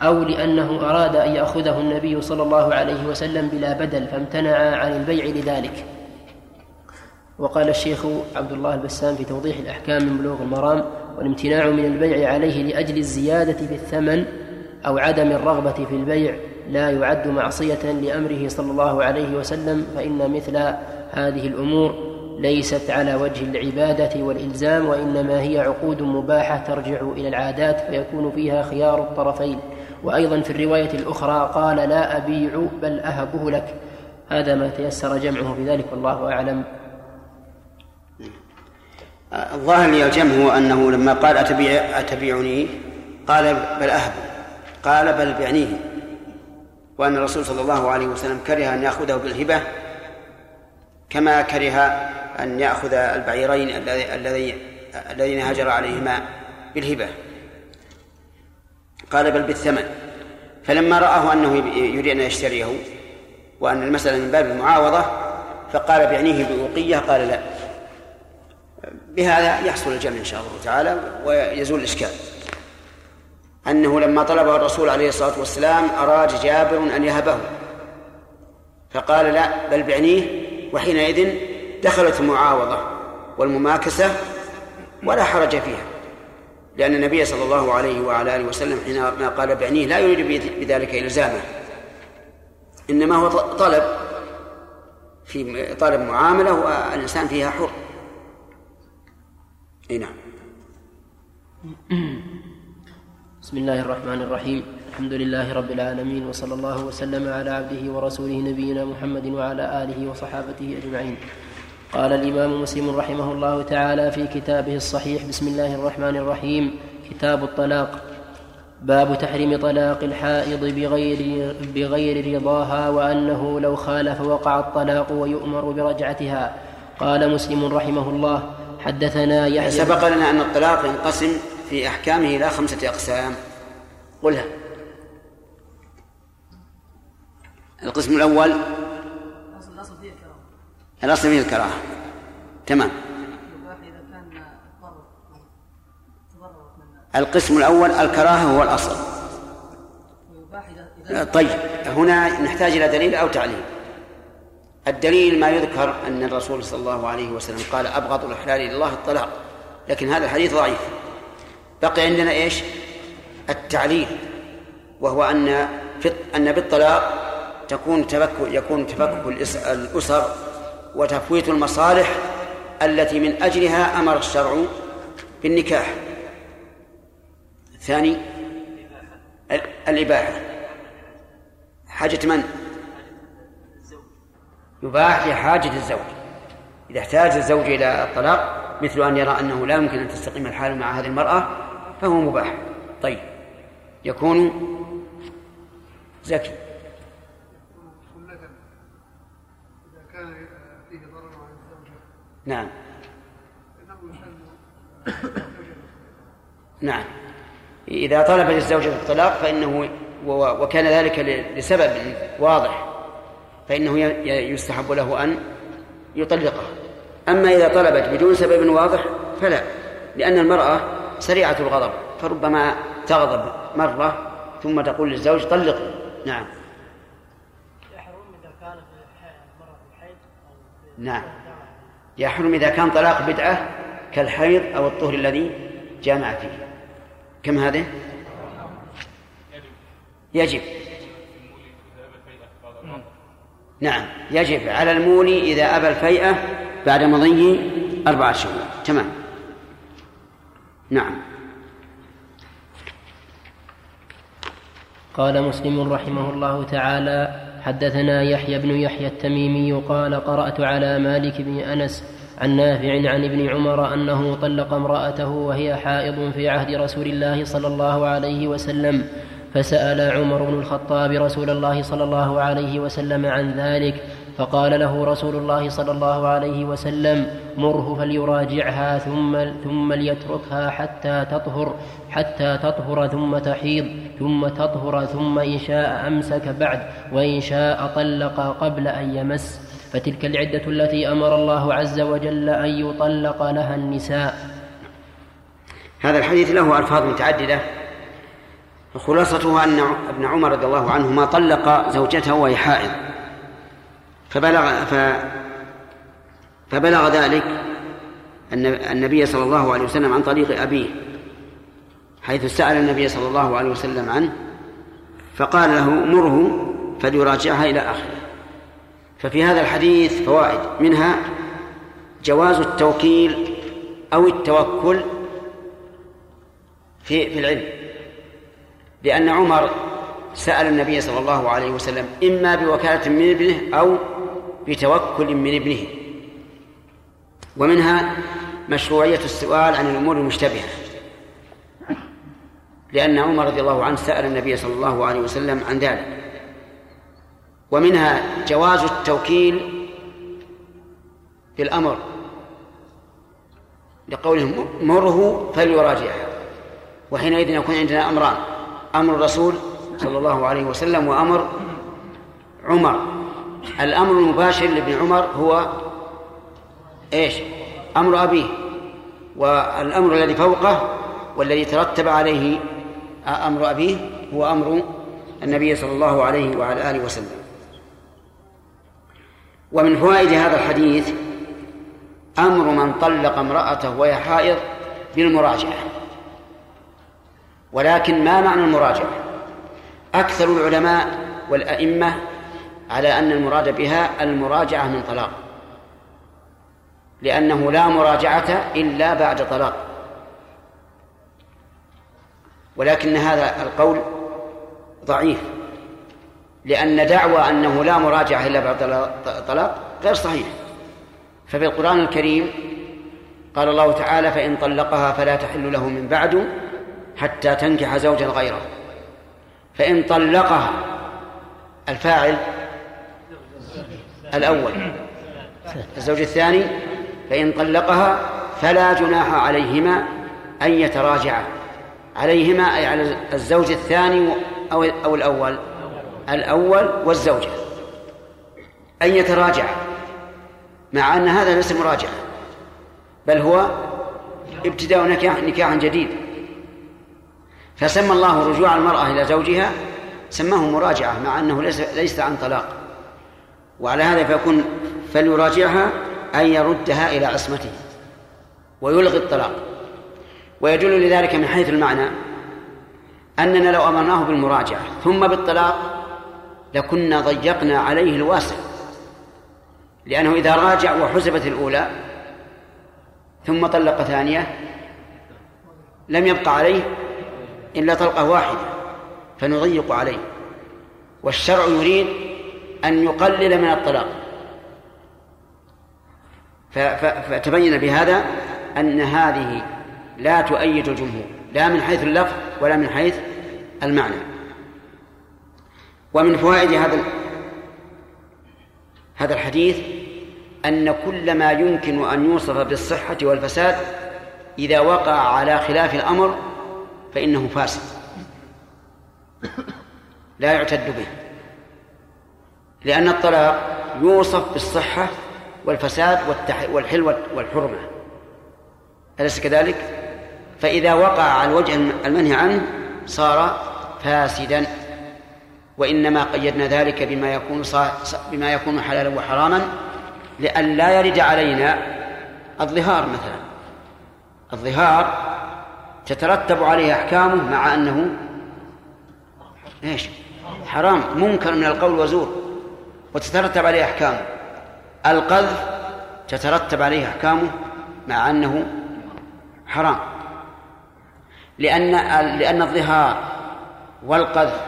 أو لأنه أراد أن يأخذه النبي صلى الله عليه وسلم بلا بدل فامتنع عن البيع لذلك. وقال الشيخ عبد الله البسام في توضيح الأحكام من بلوغ المرام والامتناع من البيع عليه لأجل الزيادة في الثمن أو عدم الرغبة في البيع لا يعد معصية لأمره صلى الله عليه وسلم فإن مثل هذه الأمور ليست على وجه العبادة والإلزام وإنما هي عقود مباحة ترجع إلى العادات فيكون فيها خيار الطرفين. وأيضا في الرواية الأخرى قال لا أبيع بل أهبه لك. هذا ما تيسر جمعه في ذلك والله أعلم. الظاهر الجمع هو أنه لما قال أتبيع أتبيعني قال بل أهب. قال بل بعنيه. وأن الرسول صلى الله عليه وسلم كره أن يأخذه بالهبة كما كره أن يأخذ البعيرين الذين الذين هاجر عليهما بالهبة. قال بل بالثمن. فلما رآه أنه يريد أن يشتريه وأن المسألة من باب المعاوضة فقال بعنيه بأوقية قال لا. بهذا يحصل الجمع إن شاء الله تعالى ويزول الإشكال. أنه لما طلبه الرسول عليه الصلاة والسلام أراد جابر أن يهبه. فقال لا بل بعنيه وحينئذ دخلت المعاوضة والمماكسة ولا حرج فيها لأن النبي صلى الله عليه وعلى آله وسلم حينما قال بعنيه لا يريد بذلك إلزامه إنما هو طلب في طالب معاملة والإنسان فيها حر. أي نعم. بسم الله الرحمن الرحيم. الحمد لله رب العالمين وصلى الله وسلم على عبده ورسوله نبينا محمد وعلى آله وصحابته أجمعين. قال الإمام مسلم رحمه الله تعالى في كتابه الصحيح بسم الله الرحمن الرحيم كتاب الطلاق باب تحريم طلاق الحائض بغير بغير رضاها وأنه لو خالف وقع الطلاق ويؤمر برجعتها. قال مسلم رحمه الله حدثنا يحيى سبق لنا أن الطلاق ينقسم في أحكامه إلى خمسة أقسام. قلها. القسم الأول الأصل فيه الكراهة. تمام. القسم الأول الكراهة هو الأصل. طيب هنا نحتاج إلى دليل أو تعليل. الدليل ما يذكر أن الرسول صلى الله عليه وسلم قال أبغض الأحلال إلى الله الطلاق لكن هذا الحديث ضعيف. بقي عندنا إيش؟ التعليل وهو أن في أن بالطلاق تكون تفك يكون تفكك الأسر وتفويت المصالح التي من أجلها أمر الشرع بالنكاح. ثاني الإباحة. حاجة من؟ يباح لحاجة الزوج. إذا احتاج الزوج إلى الطلاق مثل أن يرى أنه لا يمكن أن تستقيم الحال مع هذه المرأة فهو مباح. طيب يكون زكي إذا كان فيه ضرر على الزوجة نعم. نعم. إذا طلبت الزوجة الطلاق فإنه وكان ذلك لسبب واضح فإنه يستحب له أن يطلقها أما إذا طلبت بدون سبب واضح فلا لأن المرأة سريعة الغضب فربما تغضب مرة ثم تقول للزوج طلقني نعم. يحرم إذا كان في الحيض المراه في الحيض نعم. يحرم إذا كان طلاق بدعة كالحيض أو الطهر الذي جامع فيه. كم هذه؟ يجب. نعم يجب على المولي إذا أبى الفيئة بعد مضي أربعة شهور. تمام. نعم. قال مسلم رحمه الله تعالى حدثنا يحيى بن يحيى التميمي قال قرأت على مالك بن أنس عن نافع عن ابن عمر أنه طلق امرأته وهي حائض في عهد رسول الله صلى الله عليه وسلم فسأل عمر بن الخطاب رسول الله صلى الله عليه وسلم عن ذلك فقال له رسول الله صلى الله عليه وسلم مره فليراجعها ثم ثم ليتركها حتى تطهر حتى تطهر ثم تحيض ثم تطهر ثم إن شاء أمسك بعد وإن شاء طلق قبل أن يمس. فتلك العدة التي أمر الله عز وجل أن يطلق لها النساء. هذا الحديث له ألفاظ متعددة. خلاصته أن ابن عمر رضي الله عنهما طلق زوجته وهي حائض. فبلغ ف فبلغ ذلك النبي صلى الله عليه وسلم عن طريق أبيه حيث سأل النبي صلى الله عليه وسلم عنه فقال له مره فليراجعها إلى آخره ففي هذا الحديث فوائد منها جواز التوكيل أو التوكل في في العلم لأن عمر سأل النبي صلى الله عليه وسلم إما بوكالة من ابنه أو بتوكل من ابنه. ومنها مشروعية السؤال عن الأمور المشتبهة. لأن عمر رضي الله عنه سأل النبي صلى الله عليه وسلم عن ذلك. ومنها جواز التوكيل في الأمر لقوله مره فليراجعها وحينئذ يكون عندنا أمران. أمر الرسول صلى الله عليه وسلم وأمر عمر. الأمر المباشر لابن عمر هو إيش؟ أمر أبيه. والأمر الذي فوقه والذي ترتب عليه أمر أبيه هو أمر النبي صلى الله عليه وعلى آله وسلم. ومن فوائد هذا الحديث أمر من طلق امرأته وهي حائض بالمراجعة. ولكن ما معنى المراجعة؟ أكثر العلماء والأئمة على أن المراد بها المراجعة من طلاق. لأنه لا مراجعة إلا بعد طلاق. ولكن هذا القول ضعيف لأن دعوى أنه لا مراجعة إلا بعد طلاق غير صحيح. ففي القرآن الكريم قال الله تعالى فإن طلقها فلا تحل له من بعد حتى تنكح زوجا غيره. فإن طلقها الفاعل الأول. الزوج الثاني فإن طلقها فلا جناح عليهما أن يتراجعا. عليهما أي على الزوج الثاني أو أو الأول. الأول والزوجة. أن يتراجعا مع أن هذا ليس مراجعة بل هو ابتداء نكاح نكاح جديد. فسمى الله رجوع المرأة إلى زوجها سماه مراجعة مع أنه ليس ليس عن طلاق. وعلى هذا فيكون فليراجعها أن يردها إلى عصمته ويلغي الطلاق. ويدل لذلك من حيث المعنى أننا لو أمرناه بالمراجعة ثم بالطلاق لكنا ضيقنا عليه الواسع لأنه إذا راجع وحسبت الأولى ثم طلق ثانية لم يبقى عليه إلا طلقة واحدة فنضيق عليه. والشرع يريد أن يقلل من الطلاق. فتبين بهذا أن هذه لا تؤيد الجمهور لا من حيث اللفظ ولا من حيث المعنى. ومن فوائد هذا هذا الحديث أن كل ما يمكن أن يوصف بالصحة والفساد إذا وقع على خلاف الأمر فإنه فاسد. لا يعتد به. لأن الطلاق يوصف بالصحة والفساد والتح... والحل والحرمة أليس كذلك؟ فإذا وقع على الوجه المنهي عنه صار فاسدا وإنما قيدنا ذلك بما يكون. بما يكون حلالا وحراما لئلا يرد علينا الظهار مثلا الظهار تترتب عليه أحكامه مع أنه إيش؟ حرام منكر من القول وزور وتترتب عليه أحكامه القذف تترتب عليه أحكامه مع أنه حرام. لأن لأن الظهار والقذف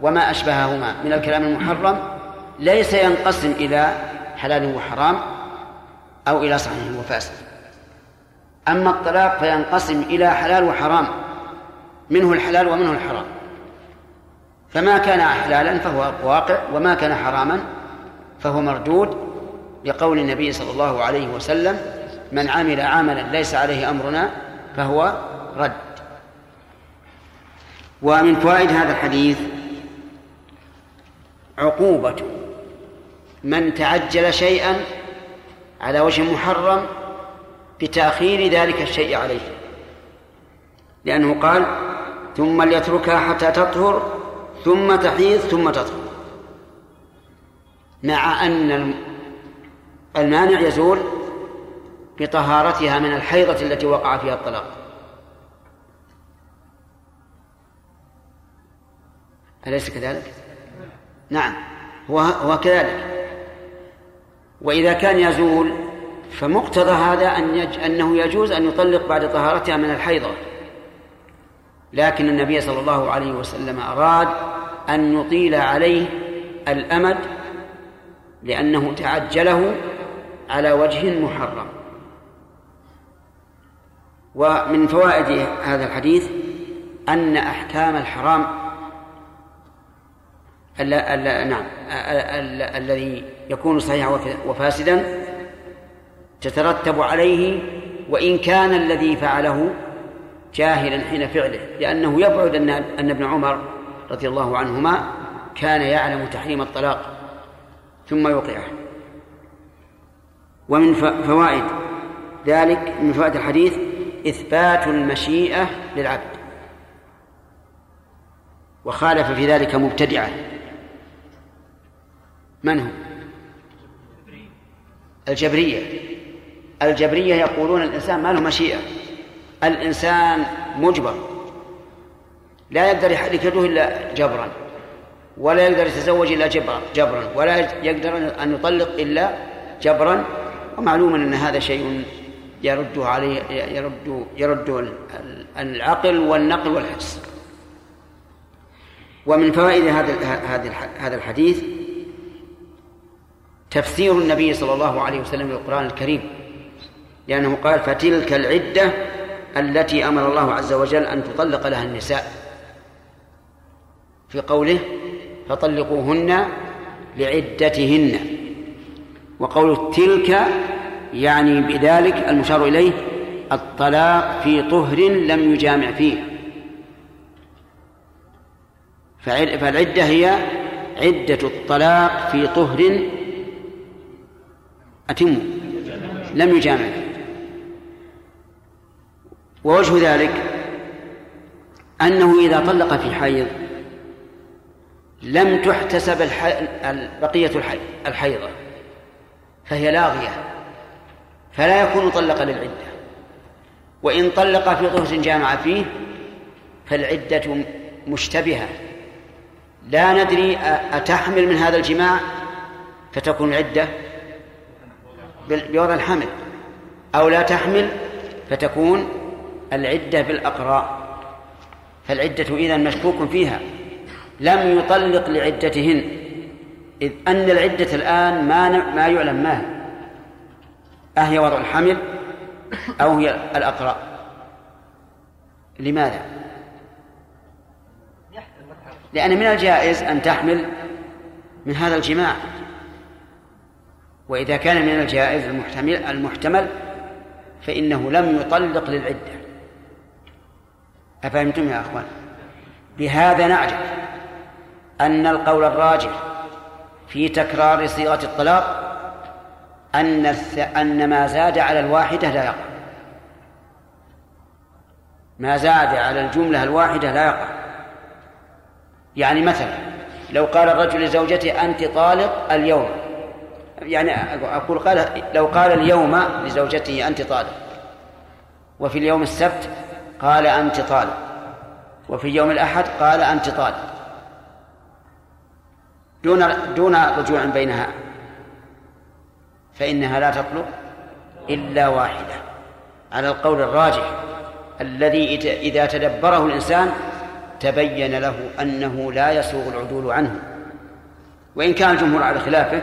وما أشبههما من الكلام المحرم ليس ينقسم إلى حلال وحرام أو إلى صحيح وفاسد. أما الطلاق فينقسم إلى حلال وحرام منه الحلال ومنه الحرام. فما كان حلالا فهو واقع وما كان حراما فهو مردود لقول النبي صلى الله عليه وسلم من عمل عملا ليس عليه أمرنا فهو رد. ومن فوائد هذا الحديث عقوبة من تعجل شيئا على وجه محرم بتأخير ذلك الشيء عليه لأنه قال ثم ليتركها حتى تطهر ثم تحيض ثم تطهر. مع أن المانع يزول بطهارتها من الحيضة التي وقع فيها الطلاق. أليس كذلك؟ نعم هو هو كذلك. وإذا كان يزول فمقتضى هذا أن يج... أنه يجوز أن يطلق بعد طهارتها من الحيضة. لكن النبي صلى الله عليه وسلم أراد أن يطيل عليه الأمد لأنه تعجله على وجه محرم. ومن فوائد هذا الحديث أن أحكام الحرام ال ال نعم الذي يكون صحيحا وفاسدا تترتب عليه وإن كان الذي فعله جاهلا حين فعله لأنه يبعد أن أن ابن عمر رضي الله عنهما كان يعلم تحريم الطلاق ثم يوقعه. ومن فوائد ذلك من فوائد الحديث إثبات المشيئة للعبد. وخالف في ذلك مبتدعة. من هم؟ الجبرية. الجبرية يقولون الإنسان ما له مشيئة. الإنسان مجبر. لا يقدر يحرك يده إلا جبرا ولا يقدر يتزوج إلا جبرا جبرا ولا يقدر أن يطلق إلا جبرا. ومعلوم أن هذا شيء يرد عليه يرد يرد العقل والنقل والحس ومن فوائد هذا هذا الحديث تفسير النبي صلى الله عليه وسلم للقرآن الكريم لأنه قال فتلك العدة التي أمر الله عز وجل أن تطلق لها النساء. في قوله فطلقوهن لعدتهن. وقول تلك يعني بذلك المشار إليه الطلاق في طهر لم يجامع فيه. فالعدة هي عدة الطلاق في طهر أتم. لم يجامع. ووجه ذلك أنه إذا طلق في حيض لم تحتسب. بقية الحي... الحيضة فهي لاغية فلا يكون طلق للعدة. وإن طلق في طهر جامع فيه فالعدة مشتبهة. لا ندري أتحمل من هذا الجماع؟ فتكون العدة بوضع الحمل. أو لا تحمل فتكون العدة بالأقراء فالعدة إذا مشكوك فيها. لم يطلق لعدتهن إذ أن العدة الآن ما ما يعلم ما هي. أهي وضع الحمل أو هي الأقرأ. لماذا؟ لأن من الجائز أن تحمل من هذا الجماع. وإذا كان من الجائز المحتمل المحتمل فإنه لم يطلق للعدة. أفهمتم يا أخوان؟ بهذا نعجب أن القول الراجح في تكرار صيغة الطلاق أن أن ما زاد على الواحدة لا يقع. ما زاد على الجملة الواحدة لا يقع. يعني مثلا لو قال الرجل لزوجته أنت طالق اليوم يعني أقول قال لو قال اليوم لزوجته أنت طالق وفي اليوم السبت قال أنت طالق وفي يوم الأحد قال أنت طالق دون دون رجوع بينها. فإنها لا تطلق إلا واحدة. على القول الراجح الذي إذا تدبره الإنسان تبين له أنه لا يسوغ العدول عنه. وإن كان الجمهور على خلافه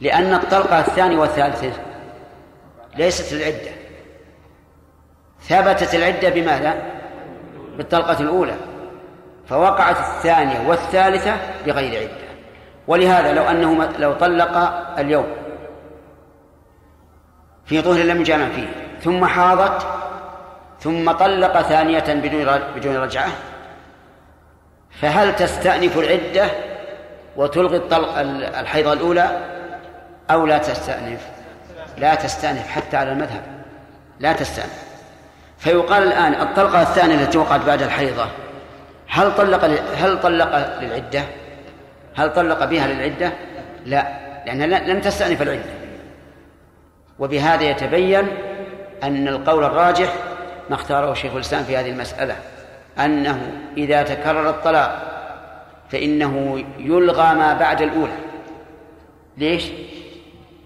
لأن الطلقة الثانية والثالثة ليست العدة ثبتت العدة بماذا؟ بالطلقة الأولى. فوقعت الثانية والثالثة بغير عدة. ولهذا لو أنه لو طلق اليوم في ظهر لم يجامع فيه ثم حاضت ثم طلق ثانية بدون بدون رجعة فهل تستأنف العدة وتلغي الطلق الحيضة الأولى أو لا تستأنف؟ لا تستأنف حتى على المذهب. لا تستأنف. فيقال الآن الطلقة الثانية التي وقعت بعد الحيضة هل طلق هل طلق للعدة؟ هل طلق بها للعدة؟ لا لأنها لم تستأنف العدة وبهذا يتبين أن القول الراجح ما اختاره شيخ الإسلام في هذه المسألة أنه إذا تكرر الطلاق فإنه يلغى ما بعد الأولى ليش؟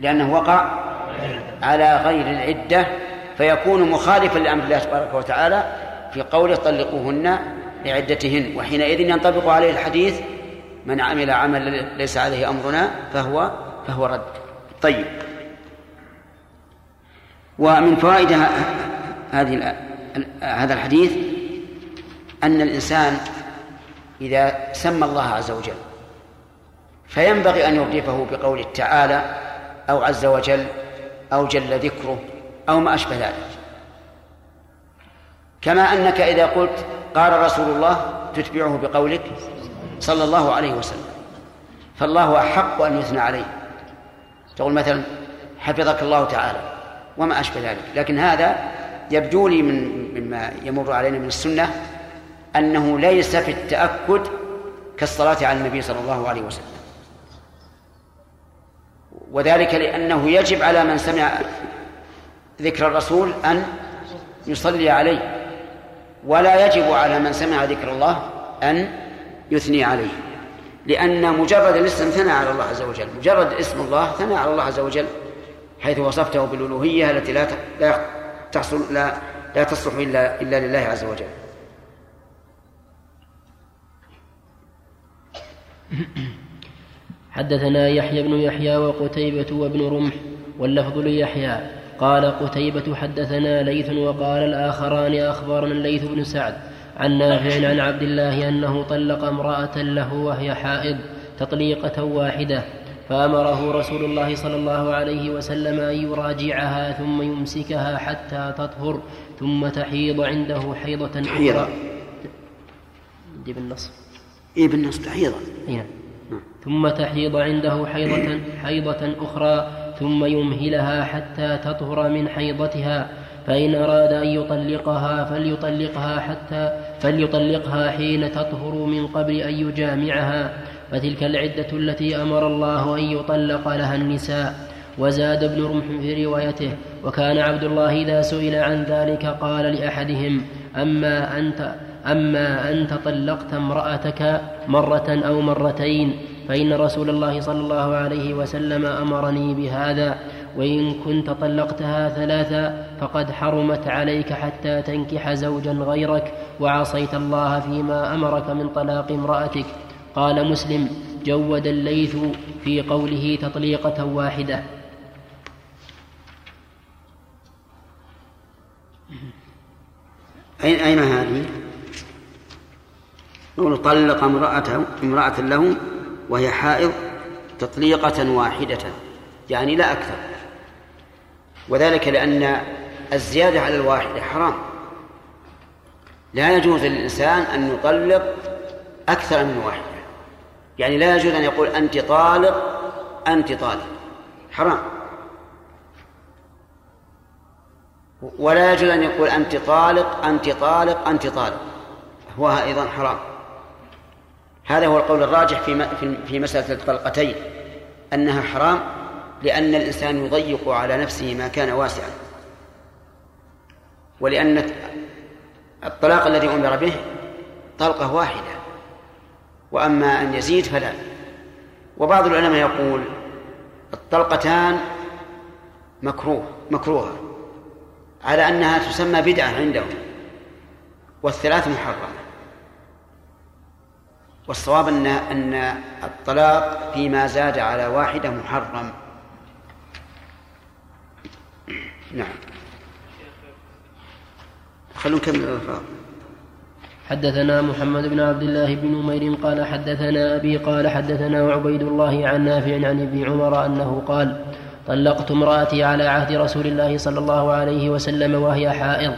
لأنه وقع على غير العدة فيكون مخالفا لأمر الله تبارك وتعالى في قوله طلقوهن لعدتهن وحينئذ ينطبق عليه الحديث من عمل عملا ليس عليه أمرنا فهو فهو رد. طيب. ومن فوائد هذه هذا الحديث أن الإنسان إذا سمى الله عز وجل فينبغي أن يضيفه بقوله تعالى أو عز وجل أو جل ذكره أو ما أشبه ذلك. كما أنك إذا قلت قال رسول الله تتبعه بقولك صلى الله عليه وسلم فالله أحق أن يثنى عليه. تقول مثلا حفظك الله تعالى وما أشبه ذلك. لكن هذا يبدو لي من مما يمر علينا من السنة أنه ليس في التأكد كالصلاة على النبي صلى الله عليه وسلم. وذلك لأنه يجب على من سمع ذكر الرسول أن يصلي عليه ولا يجب على من سمع ذكر الله أن يثني عليه لأن مجرد الاسم ثنى على الله عز وجل مجرد اسم الله ثنى على الله عز وجل حيث وصفته بالألوهية التي لا لا تحصل لا لا تصلح إلا إلا لله عز وجل. حدثنا يحيى بن يحيى وقتيبة وابن رمح واللفظ ليحيى قال قتيبة حدثنا ليث وقال الآخران أخبرنا الليث بن سعد عن نافع عن عبد الله أنه طلق امرأة له وهي حائض تطليقة واحدة فأمره رسول الله صلى الله عليه وسلم أن يراجعها ثم يمسكها حتى تطهر ثم تحيض عنده حيضة أخرى. دي بالنص. إيه بالنص حيضة نعم. ثم تحيض عنده حيضة حيضة أخرى ثم يمهلها حتى تطهر من حيضتها فإن أراد أن يطلقها فليطلقها حتى فليطلقها حين تطهر من قبل أن يجامعها. فتلك العدة التي أمر الله أن يطلق لها النساء. وزاد ابن رمح في روايته وكان عبد الله إذا سئل عن ذلك قال لأحدهم أما أنت أما أنت طلقت امرأتك مرة أو مرتين فإن رسول الله صلى الله عليه وسلم أمرني بهذا وإن كنت طلقتها ثلاثا فقد حرمت عليك حتى تنكح زوجا غيرك وعصيت الله فيما أمرك من طلاق امرأتك قال مسلم جود الليث في قوله تطليقة واحدة أين أين هذه؟ يقول طلق امرأته امرأة له وهي حائض تطليقة واحدة يعني لا أكثر. وذلك لأن الزيادة على الواحدة حرام. لا يجوز للإنسان أن يطلق أكثر من واحدة. يعني لا يجوز أن يقول أنت طالق أنت طالق. حرام. ولا يجوز أن يقول أنت طالق أنت طالق أنت طالق. هو أيضا حرام. هذا هو القول الراجح في في مسألة الطلقتين. أنها حرام لأن الإنسان يضيق على نفسه ما كان واسعا. ولأن الطلاق الذي أمر به طلقة واحدة. وأما أن يزيد فلا. وبعض العلماء يقول الطلقتان مكروه مكروهة. على أنها تسمى بدعة عندهم. والثلاث محرمة. والصواب أن أن الطلاق فيما زاد على واحدة محرم. نعم. خلونا نكمل الألفاظ حدثنا محمد بن عبد الله بن نمير قال حدثنا أبي قال حدثنا عبيد الله عن نافع عن ابن عمر أنه قال طلقت امرأتي على عهد رسول الله صلى الله عليه وسلم وهي حائض.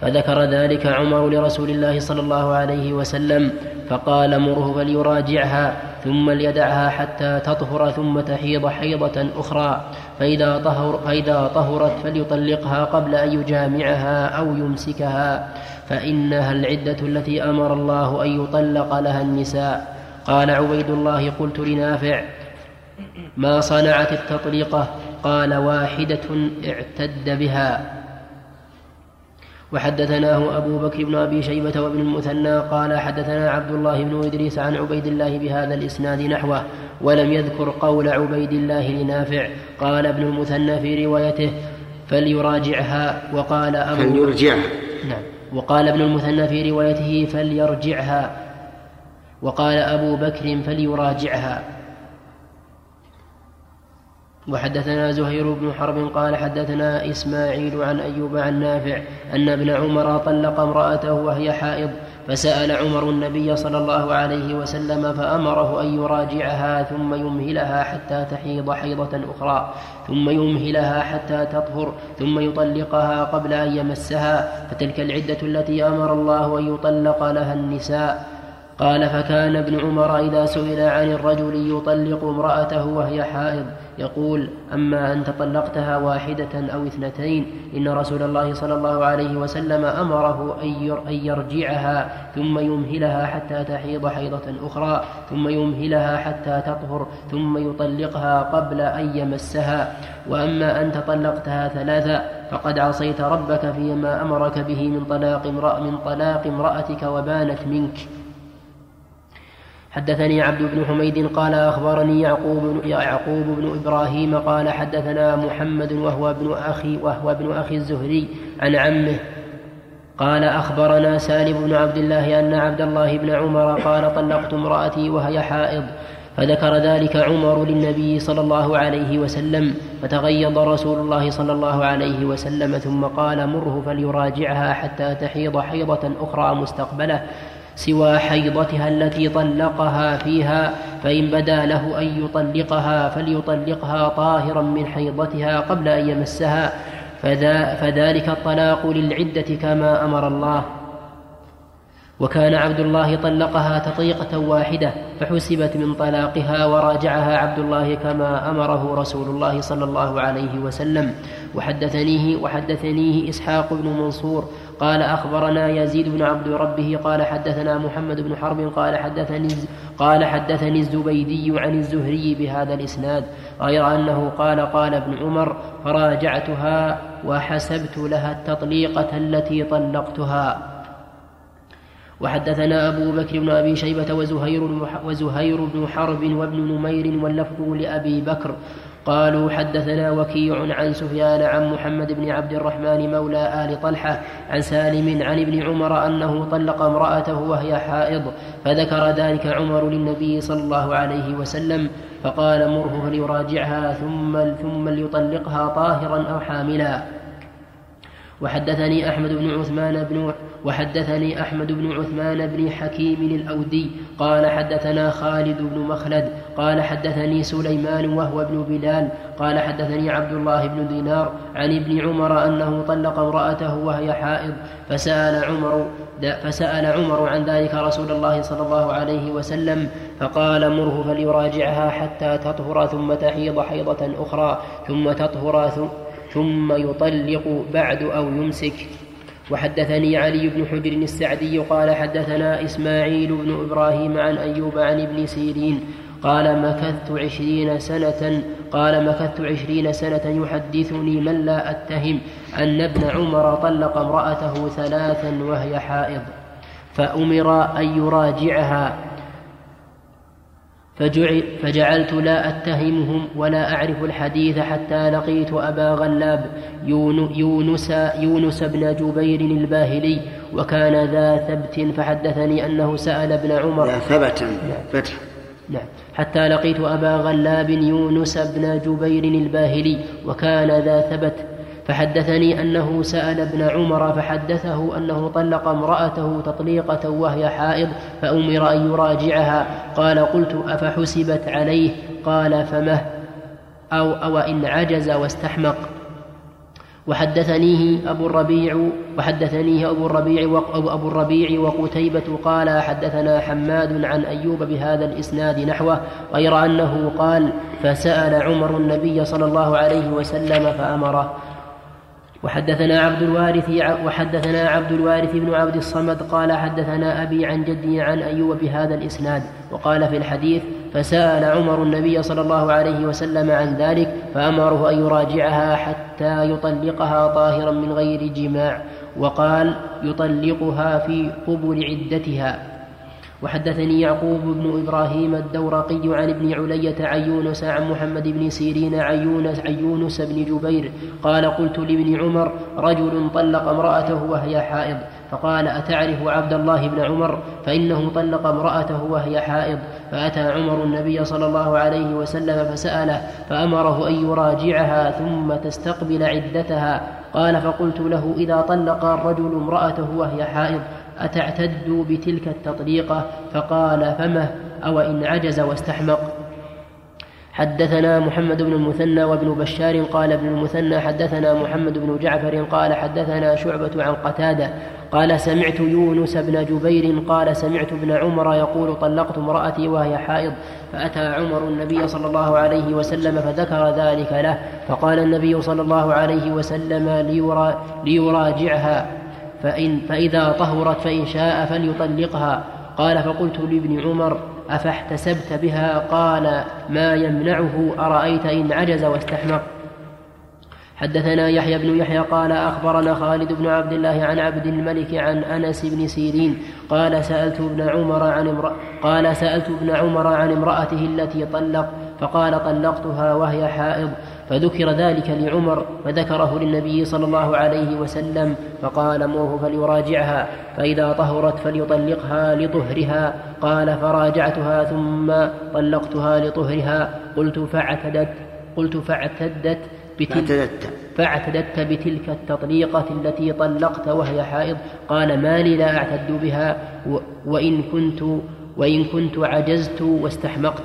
فذكر ذلك عمر لرسول الله صلى الله عليه وسلم فقال مره فليراجعها ثم ليدعها حتى تطهر ثم تحيض حيضة أخرى. فإذا, طهر فإذا طهرت فليطلقها قبل أن يجامعها أو يمسكها. فإنها العدة التي أمر الله أن يطلق لها النساء. قال عبيد الله قلت لنافع ما صنعت التطليقة؟ قال واحدة اعتد بها. وحدثناه أبو بكر بن أبي شيبة وابن المثنى قال حدثنا عبد الله بن إدريس عن عبيد الله بهذا الإسناد نحوه ولم يذكر قول عبيد الله لنافع. قال ابن المثنى في روايته فليراجعها. وقال أبو فليرجعها. نعم. وقال ابن المثنى في روايته فليرجعها. وقال أبو بكر فليراجعها. وحدثنا زهير بن حرب قال حدثنا إسماعيل عن أيوب عن نافع أن ابن عمر طلق امرأته وهي حائض فسأل عمر النبي صلى الله عليه وسلم فأمره أن يراجعها ثم يمهلها حتى تحيض حيضة أخرى ثم يمهلها حتى تطهر ثم يطلقها قبل أن يمسها فتلك العدة التي أمر الله أن يطلق لها النساء. قال فكان ابن عمر إذا سئل عن الرجل يطلق امرأته وهي حائض يقول أما أنت طلقتها واحدة أو اثنتين إن رسول الله صلى الله عليه وسلم أمره أن يرجعها ثم يمهلها حتى تحيض حيضة أخرى ثم يمهلها حتى تطهر ثم يطلقها قبل أن يمسها. وأما أنت طلقتها ثلاثا فقد عصيت ربك فيما أمرك به من طلاق امرأ من طلاق امرأتك وبانت منك. حدثني عبد بن حميد قال أخبرني يعقوب يعقوب بن إبراهيم قال حدثنا محمد وهو ابن أخي وهو ابن أخي الزهري عن عمه. قال أخبرنا سالم بن عبد الله أن عبد الله بن عمر قال طلقت امرأتي وهي حائض فذكر ذلك عمر للنبي صلى الله عليه وسلم فتغيظ رسول الله صلى الله عليه وسلم ثم قال مره فليراجعها حتى تحيض حيضة أخرى مستقبلة. سوى حيضتها التي طلقها فيها فإن بدا له أن يطلقها فليطلقها طاهرا من حيضتها قبل أن يمسها. فذلك الطلاق للعدة كما أمر الله. وكان عبد الله طلقها تطيقة واحدة فحسبت من طلاقها وراجعها عبد الله كما أمره رسول الله صلى الله عليه وسلم. وحدثنيه وحدثنيه إسحاق بن منصور قال أخبرنا يزيد بن عبد ربه قال حدثنا محمد بن حرب قال حدثني قال حدثني الزبيدي عن الزهري بهذا الإسناد غير أنه قال قال ابن عمر فراجعتها وحسبت لها التطليقة التي طلقتها. وحدثنا أبو بكر بن أبي شيبة وزهير, وزهير بن حرب وابن نمير واللفظ لأبي بكر قالوا حدثنا وكيع عن سفيان عن محمد بن عبد الرحمن مولى آل طلحة عن سالم عن ابن عمر أنه طلق امرأته وهي حائض فذكر ذلك عمر للنبي صلى الله عليه وسلم فقال مره فليراجعها ثم ثم ليطلقها طاهرا أو حاملا. وحدثني أحمد بن عثمان بن وحدثني أحمد بن عثمان بن حكيم الأودي قال حدثنا خالد بن مخلد قال حدثني سليمان وهو ابن بلال قال حدثني عبد الله بن دينار عن ابن عمر أنه طلق امرأته وهي حائض فسأل عمر فسأل عمر عن ذلك رسول الله صلى الله عليه وسلم فقال مره فليراجعها حتى تطهر ثم تحيض حيضة أخرى ثم تطهر ثم يطلق بعد أو يمسك. وحدثني علي بن حجر السعدي قال حدثنا إسماعيل بن إبراهيم عن أيوب عن ابن سيرين قال مكثت عشرين سنة قال مكثت عشرين سنة يحدثني من لا أتهم أن ابن عمر طلق امرأته ثلاثا وهي حائض فأمر أن يراجعها. فجعل فجعلت لا أتهمهم ولا أعرف الحديث حتى لقيت أبا غلاب يونس, يونس بن جبير الباهلي وكان ذا ثبت فحدثني أنه سأل ابن عمر. ثبت فتح. نعم. حتى لقيت أبا غلاب يونس بن جبير الباهلي وكان ذا ثبت. فحدثني أنه سأل ابن عمر فحدثه أنه طلق امرأته تطليقة وهي حائض فأمر أن يراجعها. قال قلت أفحسبت عليه؟ قال فمه. أو أو إن عجز واستحمق. وحدثنيه أبو الربيع وحدثنيه أبو الربيع أبو الربيع وقتيبة قال حدثنا حماد عن أيوب بهذا الإسناد نحوه غير أنه قال فسأل عمر النبي صلى الله عليه وسلم فأمره. وحدثنا عبد الوارث وحدثنا عبد الوارث بن عبد الصمد قال حدثنا أبي عن جدي عن أيوب بهذا الإسناد وقال في الحديث فسأل عمر النبي صلى الله عليه وسلم عن ذلك فأمره أن يراجعها حتى يطلقها طاهرا من غير جماع وقال يطلقها في قبل عدتها. وحدثني يعقوب بن إبراهيم الدورقي عن ابن علية عن يونس عن محمد بن سيرين عن يونس, عن يونس بن جبير قال قلت لابن عمر رجل طلق امرأته وهي حائض فقال أتعرف عبد الله بن عمر؟ فإنه طلق امرأته وهي حائض فأتى عمر النبي صلى الله عليه وسلم فسأله فأمره أن يراجعها ثم تستقبل عدتها قال فقلت له إذا طلق الرجل امرأته وهي حائض أتعتد بتلك التطليقة فقال فمه أو إن عجز واستحمق. حدثنا محمد بن المثنى وابن بشار قال ابن المثنى حدثنا محمد بن جعفر قال حدثنا شعبة عن قتادة قال سمعت يونس بن جبير قال سمعت ابن عمر يقول طلقت امرأتي وهي حائض فأتى عمر النبي صلى الله عليه وسلم فذكر ذلك له فقال النبي صلى الله عليه وسلم ليرا ليراجعها. فإن فإذا طهرت فإن شاء فليطلقها. قال فقلت لابن عمر أفاحتسبت بها؟ قال ما يمنعه؟ أرأيت إن عجز واستحمق. حدثنا يحيى بن يحيى قال أخبرنا خالد بن عبد الله عن عبد الملك عن أنس بن سيرين. قال سألت ابن عمر عن امرأة قال سألت ابن عمر عن امرأته التي طلق فقال طلقتها وهي حائض. فذكر ذلك لعمر فذكره للنبي صلى الله عليه وسلم فقال مره فليراجعها فإذا طهرت فليطلقها لطهرها قال فراجعتها ثم طلقتها لطهرها قلت فاعتدت قلت فاعتدت بتلك فاعتدت. بتلك التطليقة التي طلقت وهي حائض قال ما لي لا أعتد بها وإن كنت وإن كنت عجزت واستحمقت.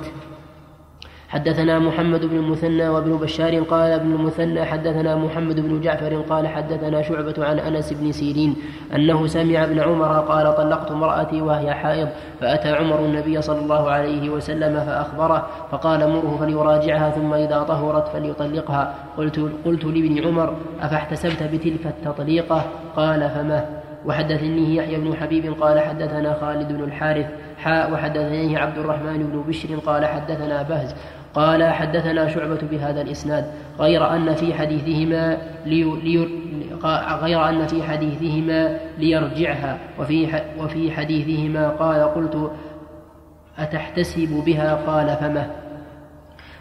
حدثنا محمد بن المثنى وابن بشار قال ابن المثنى حدثنا محمد بن جعفر قال حدثنا شعبة عن أنس بن سيرين أنه سمع ابن عمر قال طلقت امرأتي وهي حائض فأتى عمر النبي صلى الله عليه وسلم فأخبره فقال مره فليراجعها ثم إذا طهرت فليطلقها. قلت, قلت لابن عمر أفاحتسبت بتلك التطليقة؟ قال فما؟ وحدثني يحيى بن حبيب قال حدثنا خالد بن الحارث حاء وحدثني عبد الرحمن بن بشر قال حدثنا بهز قال حدثنا شعبة بهذا الإسناد غير أن في حديثهما لي لي غير أن في حديثهما ليرجعها وفي وفي حديثهما قال قلت أتحتسب بها؟ قال فمه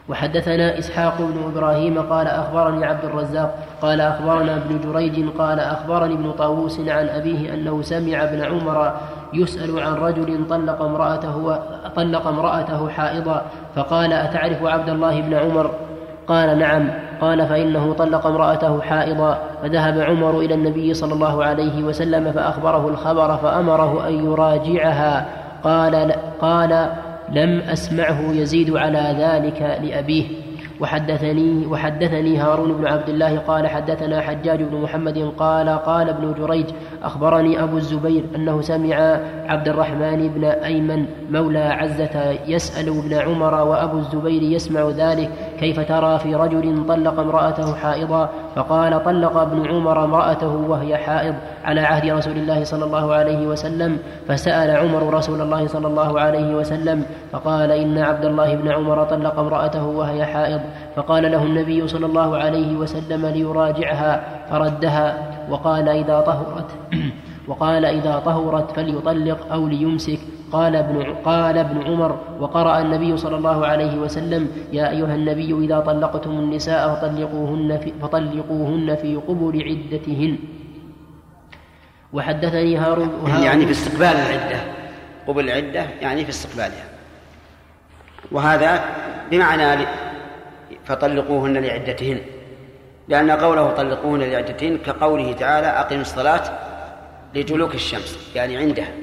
وحدثنا إسحاق بن إبراهيم قال أخبرني عبد الرزاق قال أخبرنا ابن جريج قال أخبرني ابن طاووس عن أبيه أنه سمع ابن عمر يسأل عن رجل طلق امرأته طلق امرأته حائضا فقال أتعرف عبد الله بن عمر؟ قال نعم. قال فإنه طلق امرأته حائضا فذهب عمر إلى النبي صلى الله عليه وسلم فأخبره الخبر فأمره أن يراجعها. قال قال لم أسمعه يزيد على ذلك لأبيه. وحدثني وحدثني هارون بن عبد الله قال حدثنا حجاج بن محمد قال قال ابن جريج أخبرني أبو الزبير أنه سمع عبد الرحمن بن أيمن مولى عزة يسأل ابن عمر وأبو الزبير يسمع ذلك كيف ترى في رجل طلق امرأته حائضا؟ فقال طلق ابن عمر امرأته وهي حائض على عهد رسول الله صلى الله عليه وسلم فسأل عمر رسول الله صلى الله عليه وسلم فقال إن عبد الله بن عمر طلق امرأته وهي حائض فقال له النبي صلى الله عليه وسلم ليراجعها فردها وقال إذا طهرت وقال إذا طهرت فليطلق أو ليمسك قال ابن قال ابن عمر وقرأ النبي صلى الله عليه وسلم يا أيها النبي إذا طلقتم النساء فطلقوهن في, فطلقوهن في قبل عدتهن. وحدثني هارون يعني في استقبال العدة. قبل العدة يعني في استقبالها. وهذا بمعنى فطلقوهن لعدتهن. لأن قوله طلقوهن لعدتهن كقوله تعالى أقم الصلاة لدلوك الشمس. يعني عندها.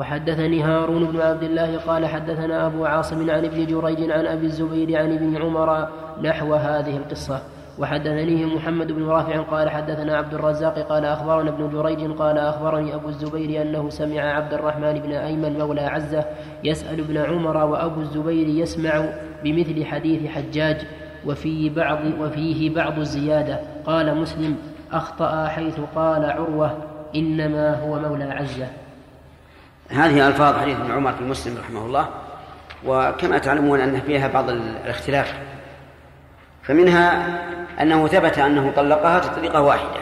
وحدثني هارون بن عبد الله قال حدثنا أبو عاصم عن ابن جريج عن أبي الزبير عن ابن عمر نحو هذه القصة. وحدثني محمد بن رافع قال حدثنا عبد الرزاق قال أخبرنا ابن جريج قال أخبرني أبو الزبير أنه سمع عبد الرحمن بن أيمن مولى عزة يسأل ابن عمر وأبو الزبير يسمع بمثل حديث حجاج وفي بعض وفيه بعض الزيادة. قال مسلم أخطأ حيث قال عروة إنما هو مولى عزة. هذه ألفاظ حديث ابن عمر في مسلم رحمه الله وكما تعلمون أن فيها بعض الاختلاف. فمنها أنه ثبت أنه طلقها تطليقة واحدة.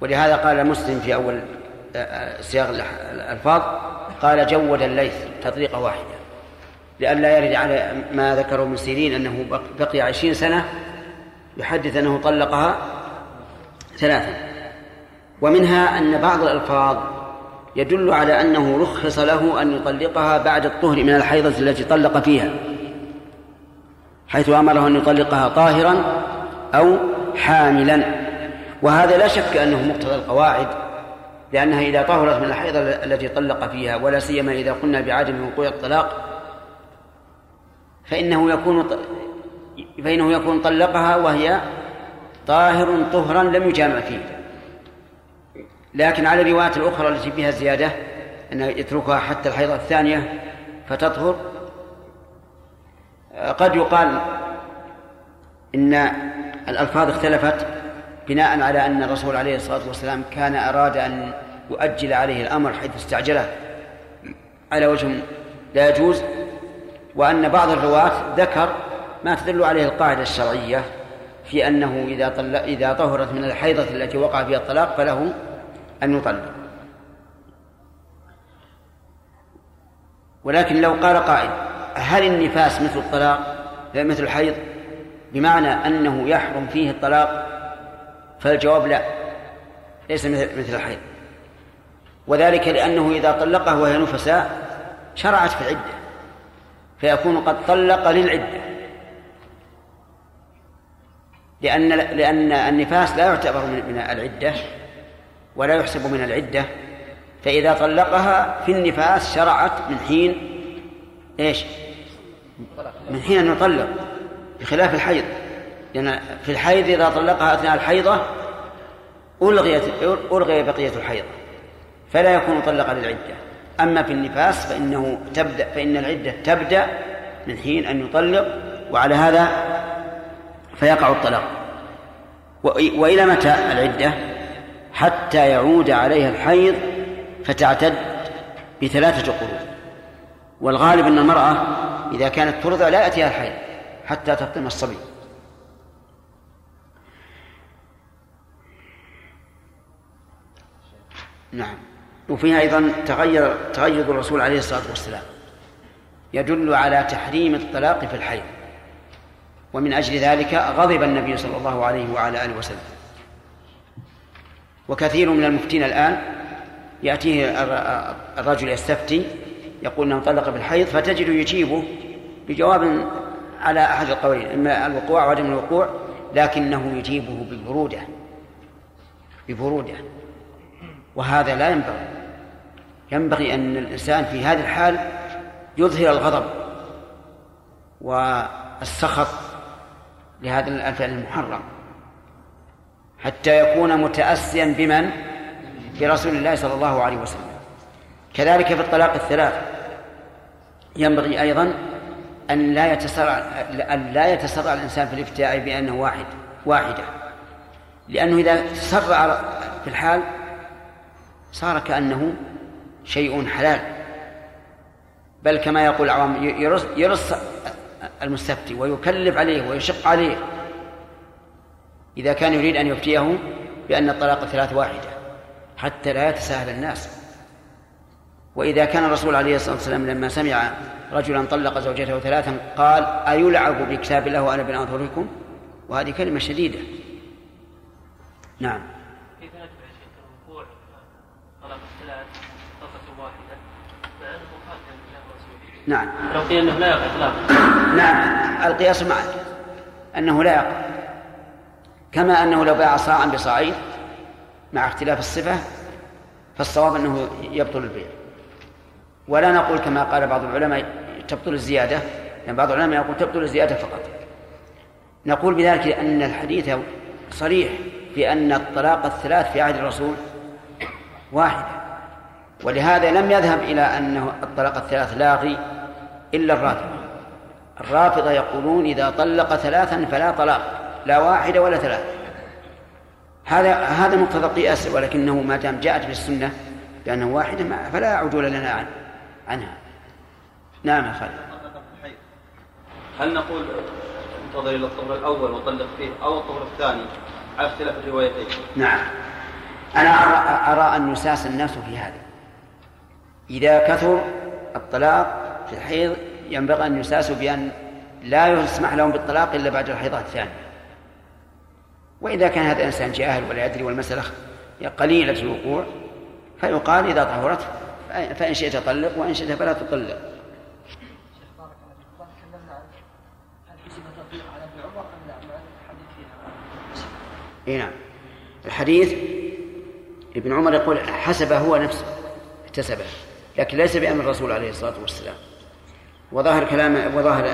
ولهذا قال مسلم في أول آه، آه، سياق الألفاظ قال جود الليث تطليقة واحدة. لئلا يرد على ما ذكره من سيرين أنه بقي عشرين سنة يحدث أنه طلقها ثلاثا. ومنها أن بعض الألفاظ يدل على أنه رخص له أن يطلقها بعد الطهر من الحيضة التي طلق فيها حيث أمره أن يطلقها طاهرا أو حاملا. وهذا لا شك أنه مقتضى القواعد لأنها إذا طهرت من الحيضة التي طلق فيها ولا سيما إذا قلنا بعدم وقوع الطلاق فإنه يكون فإنه يكون طلقها وهي طاهر طهرا لم يجامع فيه. لكن على الروايات الأخرى التي فيها زيادة أنه يتركها حتى الحيضة الثانية فتطهر. قد يقال إن الألفاظ اختلفت بناء على أن الرسول عليه الصلاة والسلام كان أراد أن يؤجل عليه الأمر حيث استعجله. على وجه لا يجوز. وأن بعض الرواة ذكر ما تدل عليه القاعدة الشرعية في أنه إذا طل... إذا طهرت من الحيضة التي وقع فيها الطلاق فله أن يطلق. ولكن لو قال قائل هل النفاس مثل الطلاق؟ مثل الحيض. بمعنى أنه يحرم فيه الطلاق؟ فالجواب لا ليس مثل مثل الحيض. وذلك لأنه إذا طلقه وهي نفساء شرعت في العدة فيكون قد طلق للعدة. لأن لأن النفاس لا يعتبر من العدة. ولا يحسب من العدة فإذا طلقها في النفاس شرعت من حين إيش؟ من حين أن يطلق بخلاف الحيض. لأن في الحيض إذا طلقها أثناء الحيضة ألغيت ألغي بقية الحيض فلا يكون طلق للعدة. أما في النفاس فإنه تبدأ فإن العدة تبدأ من حين أن يطلق وعلى هذا فيقع الطلاق. وإلى متى العدة؟ حتى يعود عليها الحيض فتعتد بثلاثة قرون. والغالب أن المرأة إذا كانت ترضع لا يأتيها الحيض حتى تفطم الصبي. نعم. وفيها أيضا تغير تغير الرسول عليه الصلاة والسلام. يدل على تحريم الطلاق في الحيض. ومن أجل ذلك غضب النبي صلى الله عليه وعلى آله وسلم. وكثير من المفتين الآن يأتيه الرجل يستفتي يقول إنه طلق بالحيض فتجد يجيبه بجواب على أحد القولين إما الوقوع وعدم الوقوع لكنه يجيبه ببرودة ببرودة. وهذا لا ينبغي. ينبغي أن الإنسان في هذه الحال يظهر الغضب والسخط لهذا الفعل المحرم. حتى يكون متأسيا بمن؟ برسول الله صلى الله عليه وسلم. كذلك في الطلاق الثلاث. ينبغي أيضا أن لا يتسرع أن لا يتسرع الإنسان في الإفتاء بأنه واحد واحدة. لأنه إذا تسرع في الحال صار كأنه شيء حلال. بل كما يقول العوام يرص, يرص المستفتي ويكلف عليه ويشق عليه. إذا كان يريد أن يفتيه بأن الطلاق الثلاث واحدة حتى لا يتساهل الناس. وإذا كان الرسول عليه الصلاة والسلام لما سمع رجلا طلق زوجته ثلاثا قال أيلعب بكتاب الله وأنا بين أظهركم وهذه كلمة شديدة. نعم. شيخ الوقوع طلب الثلاث طلقة واحدة؟ فإنه مخالف لله ورسوله نعم. لو قيل أنه لا يقع إطلاقا. نعم. القياس معك. أنه لا يقع. كما أنه لو باع صاعا بصاعين مع اختلاف الصفة فالصواب أنه يبطل البيع. ولا نقول كما قال بعض العلماء تبطل الزيادة لأن بعض العلماء يقول تبطل الزيادة فقط. نقول بذلك أن الحديث صريح في أن الطلاق الثلاث في عهد الرسول واحدة ولهذا لم يذهب إلى أنه الطلاق الثلاث لاغي إلا الرافضة. الرافضة يقولون إذا طلق ثلاثا فلا طلاق. لا واحدة ولا ثلاثة. هذا هذا مقتضى القياس ولكنه ما دام جاءت في السنة بأنه واحدة فلا عدول لنا عنه عنها. نعم يا خالد. هل نقول انتظر إلى الطهر الأول وطلق فيه أو الطهر الثاني؟ على اختلاف الروايتين. نعم. أنا ارى, أرى أن يساس الناس في هذا. إذا كثر الطلاق في الحيض ينبغي أن يساسوا بأن لا يسمح لهم بالطلاق إلا بعد الحيضات الثانية. وإذا كان هذا الإنسان جاهل ولا يدري والمسألة قليلة الوقوع فيقال إذا طهرت فإن شئت طلق وإن شئت فلا تطلق. إي نعم. الحديث ابن عمر يقول حسب هو نفسه احتسبه لكن ليس بأمر الرسول عليه الصلاة والسلام. وظاهر كلام وظاهر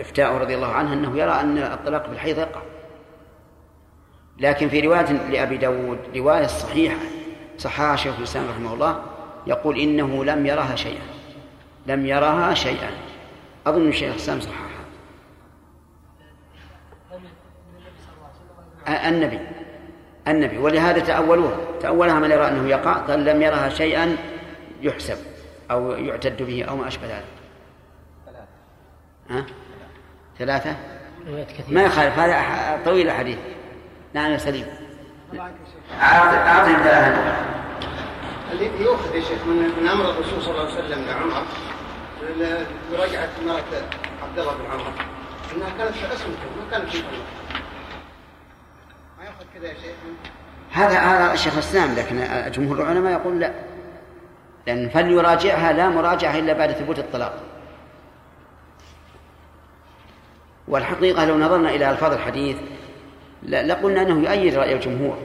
إفتاءه رضي الله عنه أنه يرى أن الطلاق بالحيض يقع. لكن في رواية لأبي داود رواية صحيحة. صححها شيخ الإسلام رحمه الله يقول إنه لم يرها شيئا. لم يرها شيئا. أظن الشيخ الإسلام صححها. النبي. النبي. ولهذا تأولوها. تأولها من يرى أنه يقع قال لم يرها شيئا يحسب أو يعتد به أو ما أشبه ذلك. ها؟ ثلاثة؟ ما يخالف. هذا طويل الحديث. نعم يا سليم. أعطي ثلاثة اللي يؤخذ يا شيخ من من أمر الرسول صلى الله عليه وسلم لعمر مراجعه مراه عبد الله بن عمر. إنها كانت في عصمته ما كانت في ما ياخذ كذا يا شيخ؟ هذا هذا الشيخ الإسلام لكن جمهور العلماء يقول لا. لأن فليراجعها لا مراجعة إلا بعد ثبوت الطلاق. والحقيقة لو نظرنا إلى ألفاظ الحديث لقلنا أنه يؤيد رأي الجمهور.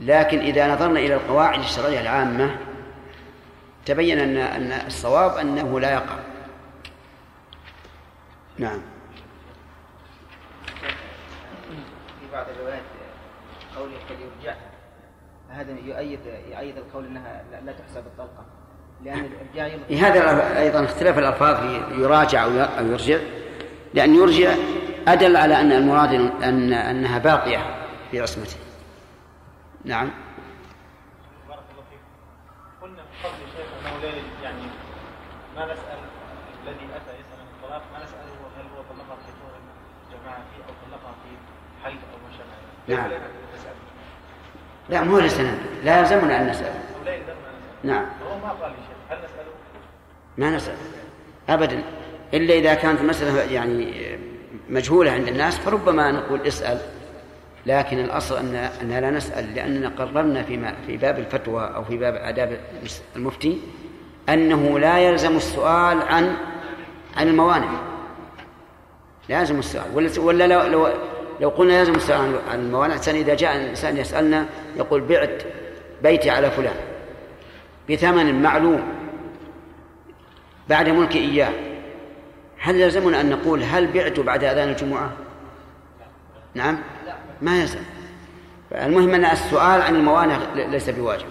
لكن إذا نظرنا إلى القواعد الشرعية العامة تبين أن أن الصواب أنه لا يقع. نعم. في بعض الروايات قوله قد يرجعها هذا يؤيد يؤيد القول أنها لا تحسب الطلقة. لأن الإرجاع هذا أيضا اختلاف الألفاظ في يراجع أو يرجع. لأن يرجع أدل على أن المراد ان أنها باقية في عصمته. نعم. بارك الله فيك. قلنا من قبل شيخ أنه لا يعني ما نسأل الذي أتى يسأل عن الطلاق ما نسأله هل هو طلقها في طور جماعة فيه أو طلقها في حيض أو ما شابه نعم. لا مو لسنا لا يلزمنا أن نسأل. أو لا يلزمنا نعم. هو ما قال لي شيخ هل نسأله؟ ما نسأل. ابدا. إلا إذا كانت المسألة يعني مجهولة عند الناس فربما نقول اسأل لكن الأصل أن أننا لا نسأل لأننا قررنا فيما في باب الفتوى أو في باب آداب المفتي أنه لا يلزم السؤال عن عن الموانع. لازم السؤال. ولا ولا لو لو, لو قلنا لازم السؤال عن الموانع الإنسان إذا جاء الإنسان يسألنا يقول بعت بيتي على فلان بثمن معلوم بعد ملك إياه هل يلزمنا أن نقول هل بعت بعد أذان الجمعة؟ نعم. ما يلزم. المهم أن السؤال عن الموانع ليس بواجب.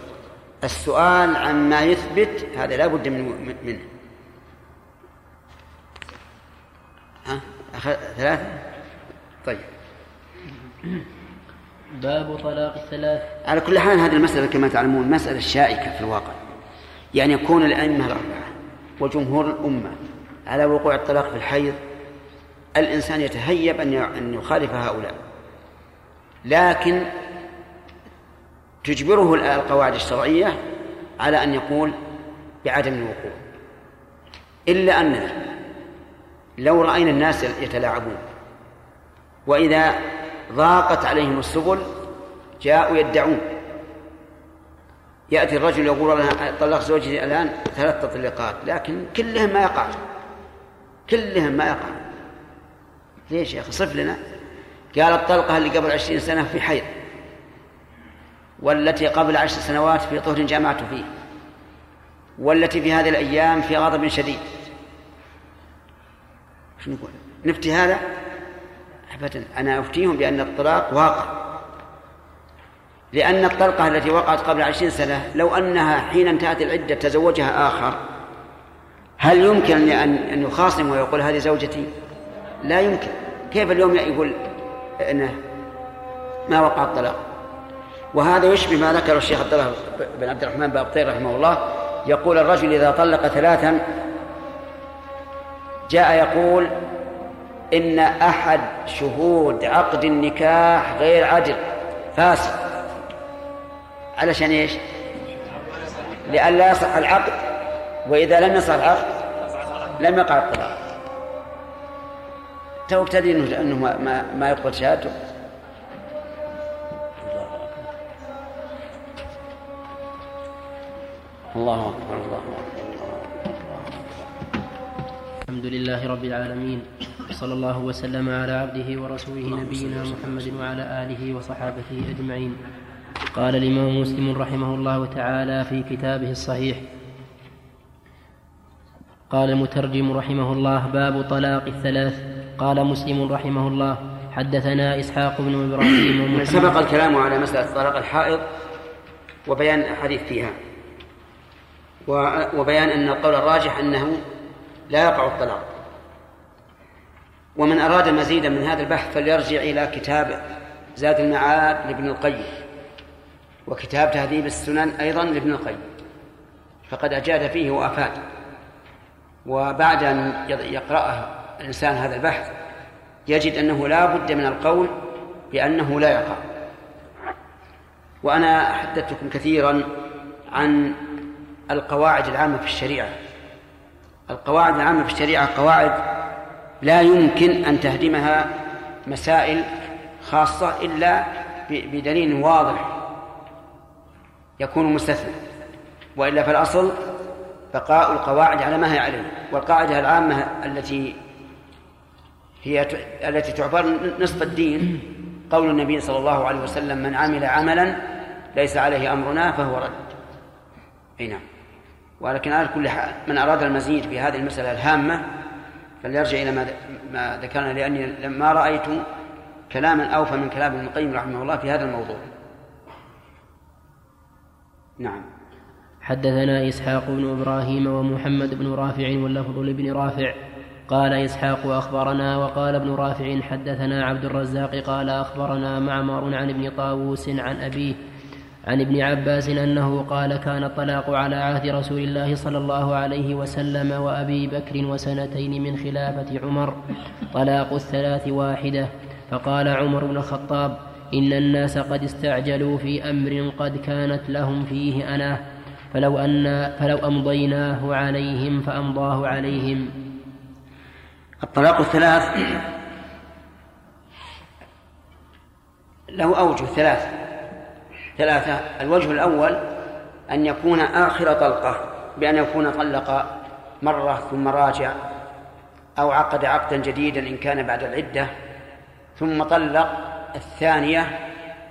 السؤال عن ما يثبت هذا لا بد من منه. ها؟ أخذ ثلاثة؟ طيب. باب طلاق الثلاث. على كل حال هذه المسألة كما تعلمون مسألة شائكة في الواقع. يعني يكون الأئمة الأربعة وجمهور الأمة على وقوع الطلاق في الحيض الإنسان يتهيب أن يخالف هؤلاء. لكن تجبره القواعد الشرعية على أن يقول بعدم الوقوع. إلا أننا لو رأينا الناس يتلاعبون وإذا ضاقت عليهم السبل جاءوا يدعون. يأتي الرجل يقول أنا طلق زوجتي الآن ثلاث تطليقات لكن كلهم ما يقع. كلهم ما يقع. ليش يا أخي؟ صف لنا. قال الطلقة اللي قبل عشرين سنة في حيض والتي قبل عشر سنوات في طهر جامعت فيه والتي في هذه الأيام في غضب شديد. شو نقول؟ نفتي هذا؟ أبدا. أنا أفتيهم بأن الطلاق واقع. لأن الطلقة التي وقعت قبل عشرين سنة لو أنها حين انتهت العدة تزوجها آخر هل يمكن أن أن يخاصم ويقول هذه زوجتي؟ لا يمكن. كيف اليوم يقول انه ما وقع الطلاق؟ وهذا يشبه ما ذكر الشيخ عبد الله بن عبد الرحمن بن ابطير رحمه الله. يقول الرجل إذا طلق ثلاثا جاء يقول إن أحد شهود عقد النكاح غير عدل فاسد علشان إيش؟ لئلا يصح العقد. وإذا لم يصح العقد لم يقع الطلاق. توك تدري انه ما, ما يقبل شهادته. الله أكبر الله أكبر الحمد لله رب العالمين صلى الله وسلم على عبده ورسوله نبينا محمد وعلى آله وصحابته أجمعين. قال الإمام مسلم رحمه الله تعالى في كتابه الصحيح قال المترجم رحمه الله باب طلاق الثلاث. قال مسلم رحمه الله حدثنا إسحاق بن إبراهيم سبق الكلام على مسألة طلاق الحائض وبيان الحديث فيها وبيان أن القول الراجح أنه لا يقع الطلاق. ومن أراد مزيدا من هذا البحث فليرجع إلى كتاب زاد المعاد لابن القيم وكتاب تهذيب السنن أيضا لابن القيم فقد أجاد فيه وأفاد. وبعد أن يقرأه الإنسان هذا البحث يجد أنه لا بد من القول بأنه لا يقع وأنا حدثتكم كثيرا عن القواعد العامة في الشريعة. القواعد العامة في الشريعة قواعد لا يمكن أن تهدمها مسائل خاصة إلا بدليل واضح يكون مستثنى. وإلا فالأصل بقاء القواعد على ما هي عليه والقاعدة العامة التي هي التي تعتبر نصف الدين قول النبي صلى الله عليه وسلم من عمل عملا ليس عليه أمرنا فهو رد. أي نعم. ولكن على كل حال من أراد المزيد في هذه المسألة الهامة فليرجع إلى ما ذكرنا لأني لما رأيت كلاما أوفى من كلام ابن القيم رحمه الله في هذا الموضوع. نعم. حدثنا إسحاق بن إبراهيم ومحمد بن رافع واللفظ لابن رافع. قال إسحاق أخبرنا وقال ابن رافع حدثنا عبد الرزاق قال أخبرنا معمر عن ابن طاووس عن أبيه عن ابن عباس أنه قال كان الطلاق على عهد رسول الله صلى الله عليه وسلم وأبي بكر وسنتين من خلافة عمر طلاق الثلاث واحدة. فقال عمر بن الخطاب إن الناس قد استعجلوا في أمر قد كانت لهم فيه أنا فلو أن فلو أمضيناه عليهم فأمضاه عليهم. الطلاق الثلاث له أوجه ثلاثة ثلاثة. الوجه الأول أن يكون آخر طلقة بأن يكون طلق مرة ثم راجع أو عقد عقدا جديدا إن كان بعد العدة ثم طلق الثانية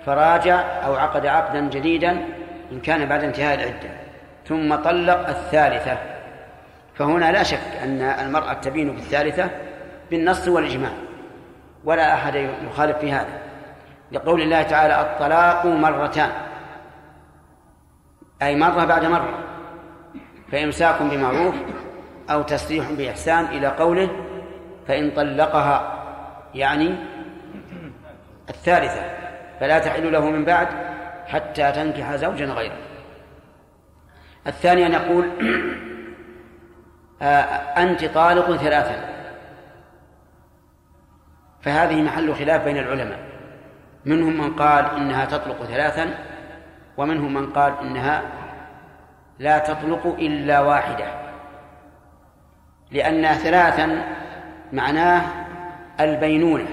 فراجع أو عقد عقدا جديدا إن كان بعد انتهاء العدة. ثم طلق الثالثة. فهنا لا شك أن المرأة تبين بالثالثة بالنص والإجماع ولا أحد يخالف في هذا. لقول الله تعالى الطلاق مرتان أي مرة بعد مرة فإمساك بمعروف أو تسريح بإحسان إلى قوله فإن طلقها يعني الثالثة فلا تحل له من بعد حتى تنكح زوجا غيره. الثاني أن يقول آه، أنت طالق ثلاثا فهذه محل خلاف بين العلماء. منهم من قال إنها تطلق ثلاثا ومنهم من قال إنها لا تطلق إلا واحدة. لأن ثلاثا معناه البينونة.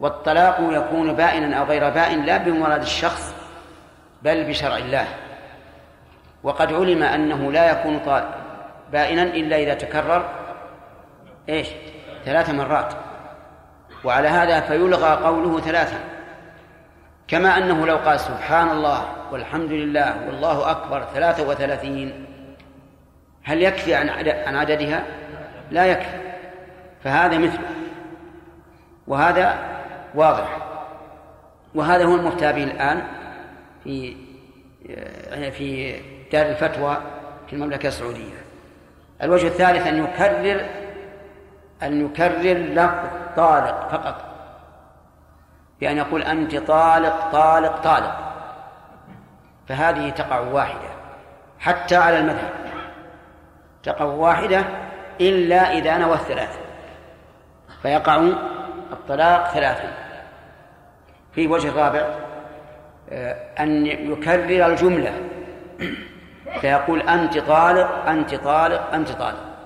والطلاق يكون بائنا أو غير بائن لا بمراد الشخص بل بشرع الله. وقد علم أنه لا يكون بائنا إلا إذا تكرر إيش؟ ثلاث مرات. وعلى هذا فيلغى قوله ثلاثا كما أنه لو قال سبحان الله والحمد لله والله أكبر ثلاثة وثلاثين هل يكفي عن عددها؟ لا يكفي. فهذا مثله وهذا واضح. وهذا هو المفتى به الآن في في دار الفتوى في المملكة السعودية. الوجه الثالث أن يكرر أن يكرر لفظ طالق فقط. بأن يقول أنت طالق طالق طالق. فهذه تقع واحدة. حتى على المذهب. تقع واحدة إلا إذا نوى الثلاثة فيقع الطلاق ثلاثا. في وجه رابع آه، أن يكرر الجملة. فيقول أنت طالق أنت طالق أنت طالق.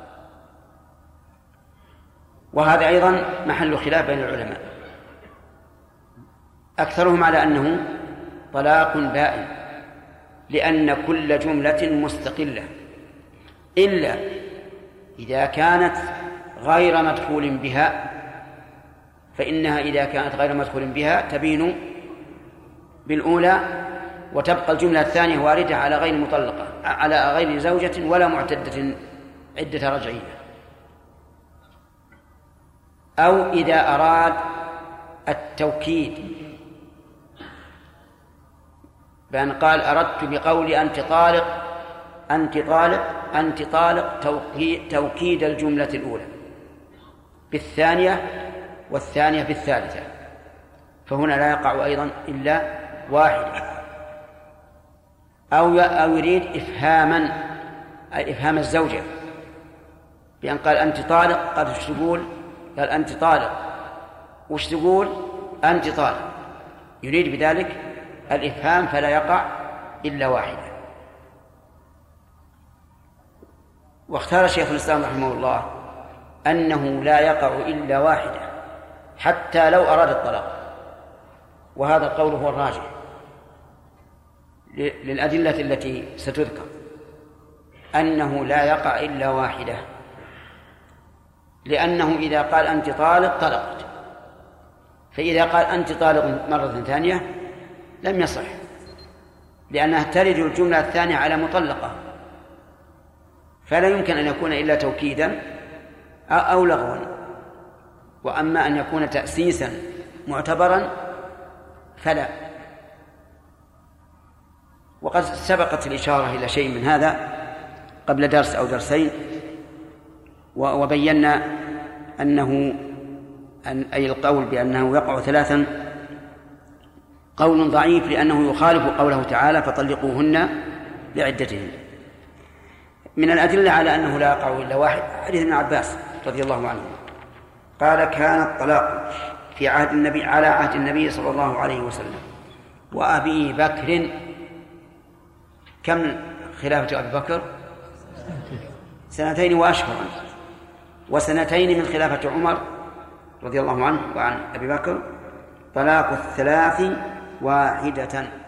وهذا أيضا محل خلاف بين العلماء. أكثرهم على أنه طلاق بائن لأن كل جملة مستقلة إلا إذا كانت غير مدخول بها فإنها إذا كانت غير مدخول بها تبين بالأولى وتبقى الجملة الثانية واردة على غير مطلقة على غير زوجة ولا معتدة عدة رجعية. أو إذا أراد التوكيد. بأن قال أردت بقولي أنت طالق أنت طالق أنت طالق توكيد الجملة الأولى. بالثانية والثانية بالثالثة. فهنا لا يقع أيضا إلا واحدة أو أو يريد إفهاما أي إفهام الزوجة. بأن قال أنت طالق قال وش تقول؟ قال أنت طالق. وش تقول؟ أنت طالق. يريد بذلك الإفهام فلا يقع إلا واحدة. واختار شيخ الإسلام رحمه الله أنه لا يقع إلا واحدة حتى لو أراد الطلاق. وهذا القول هو الراجح. للأدلة التي ستذكر. أنه لا يقع إلا واحدة. لأنه إذا قال أنت طالق طلقت. فإذا قال أنت طالق مرة ثانية لم يصح. لأنها ترد الجملة الثانية على مطلقة. فلا يمكن أن يكون إلا توكيدا أو لغوا. وأما أن يكون تأسيسا معتبرا فلا. وقد سبقت الإشارة إلى شيء من هذا قبل درس أو درسين وبينا أنه أن أي القول بأنه يقع ثلاثا قول ضعيف لأنه يخالف قوله تعالى فطلقوهن لعدتهن من الأدلة على أنه لا يقع إلا واحد حديث ابن عباس رضي الله عنه. قال كان الطلاق في عهد النبي على عهد النبي صلى الله عليه وسلم وأبي بكر كم خلافة أبي بكر؟ سنتين وأشهرا وسنتين من خلافة عمر رضي الله عنه وعن أبي بكر. طلاق الثلاث واحدة.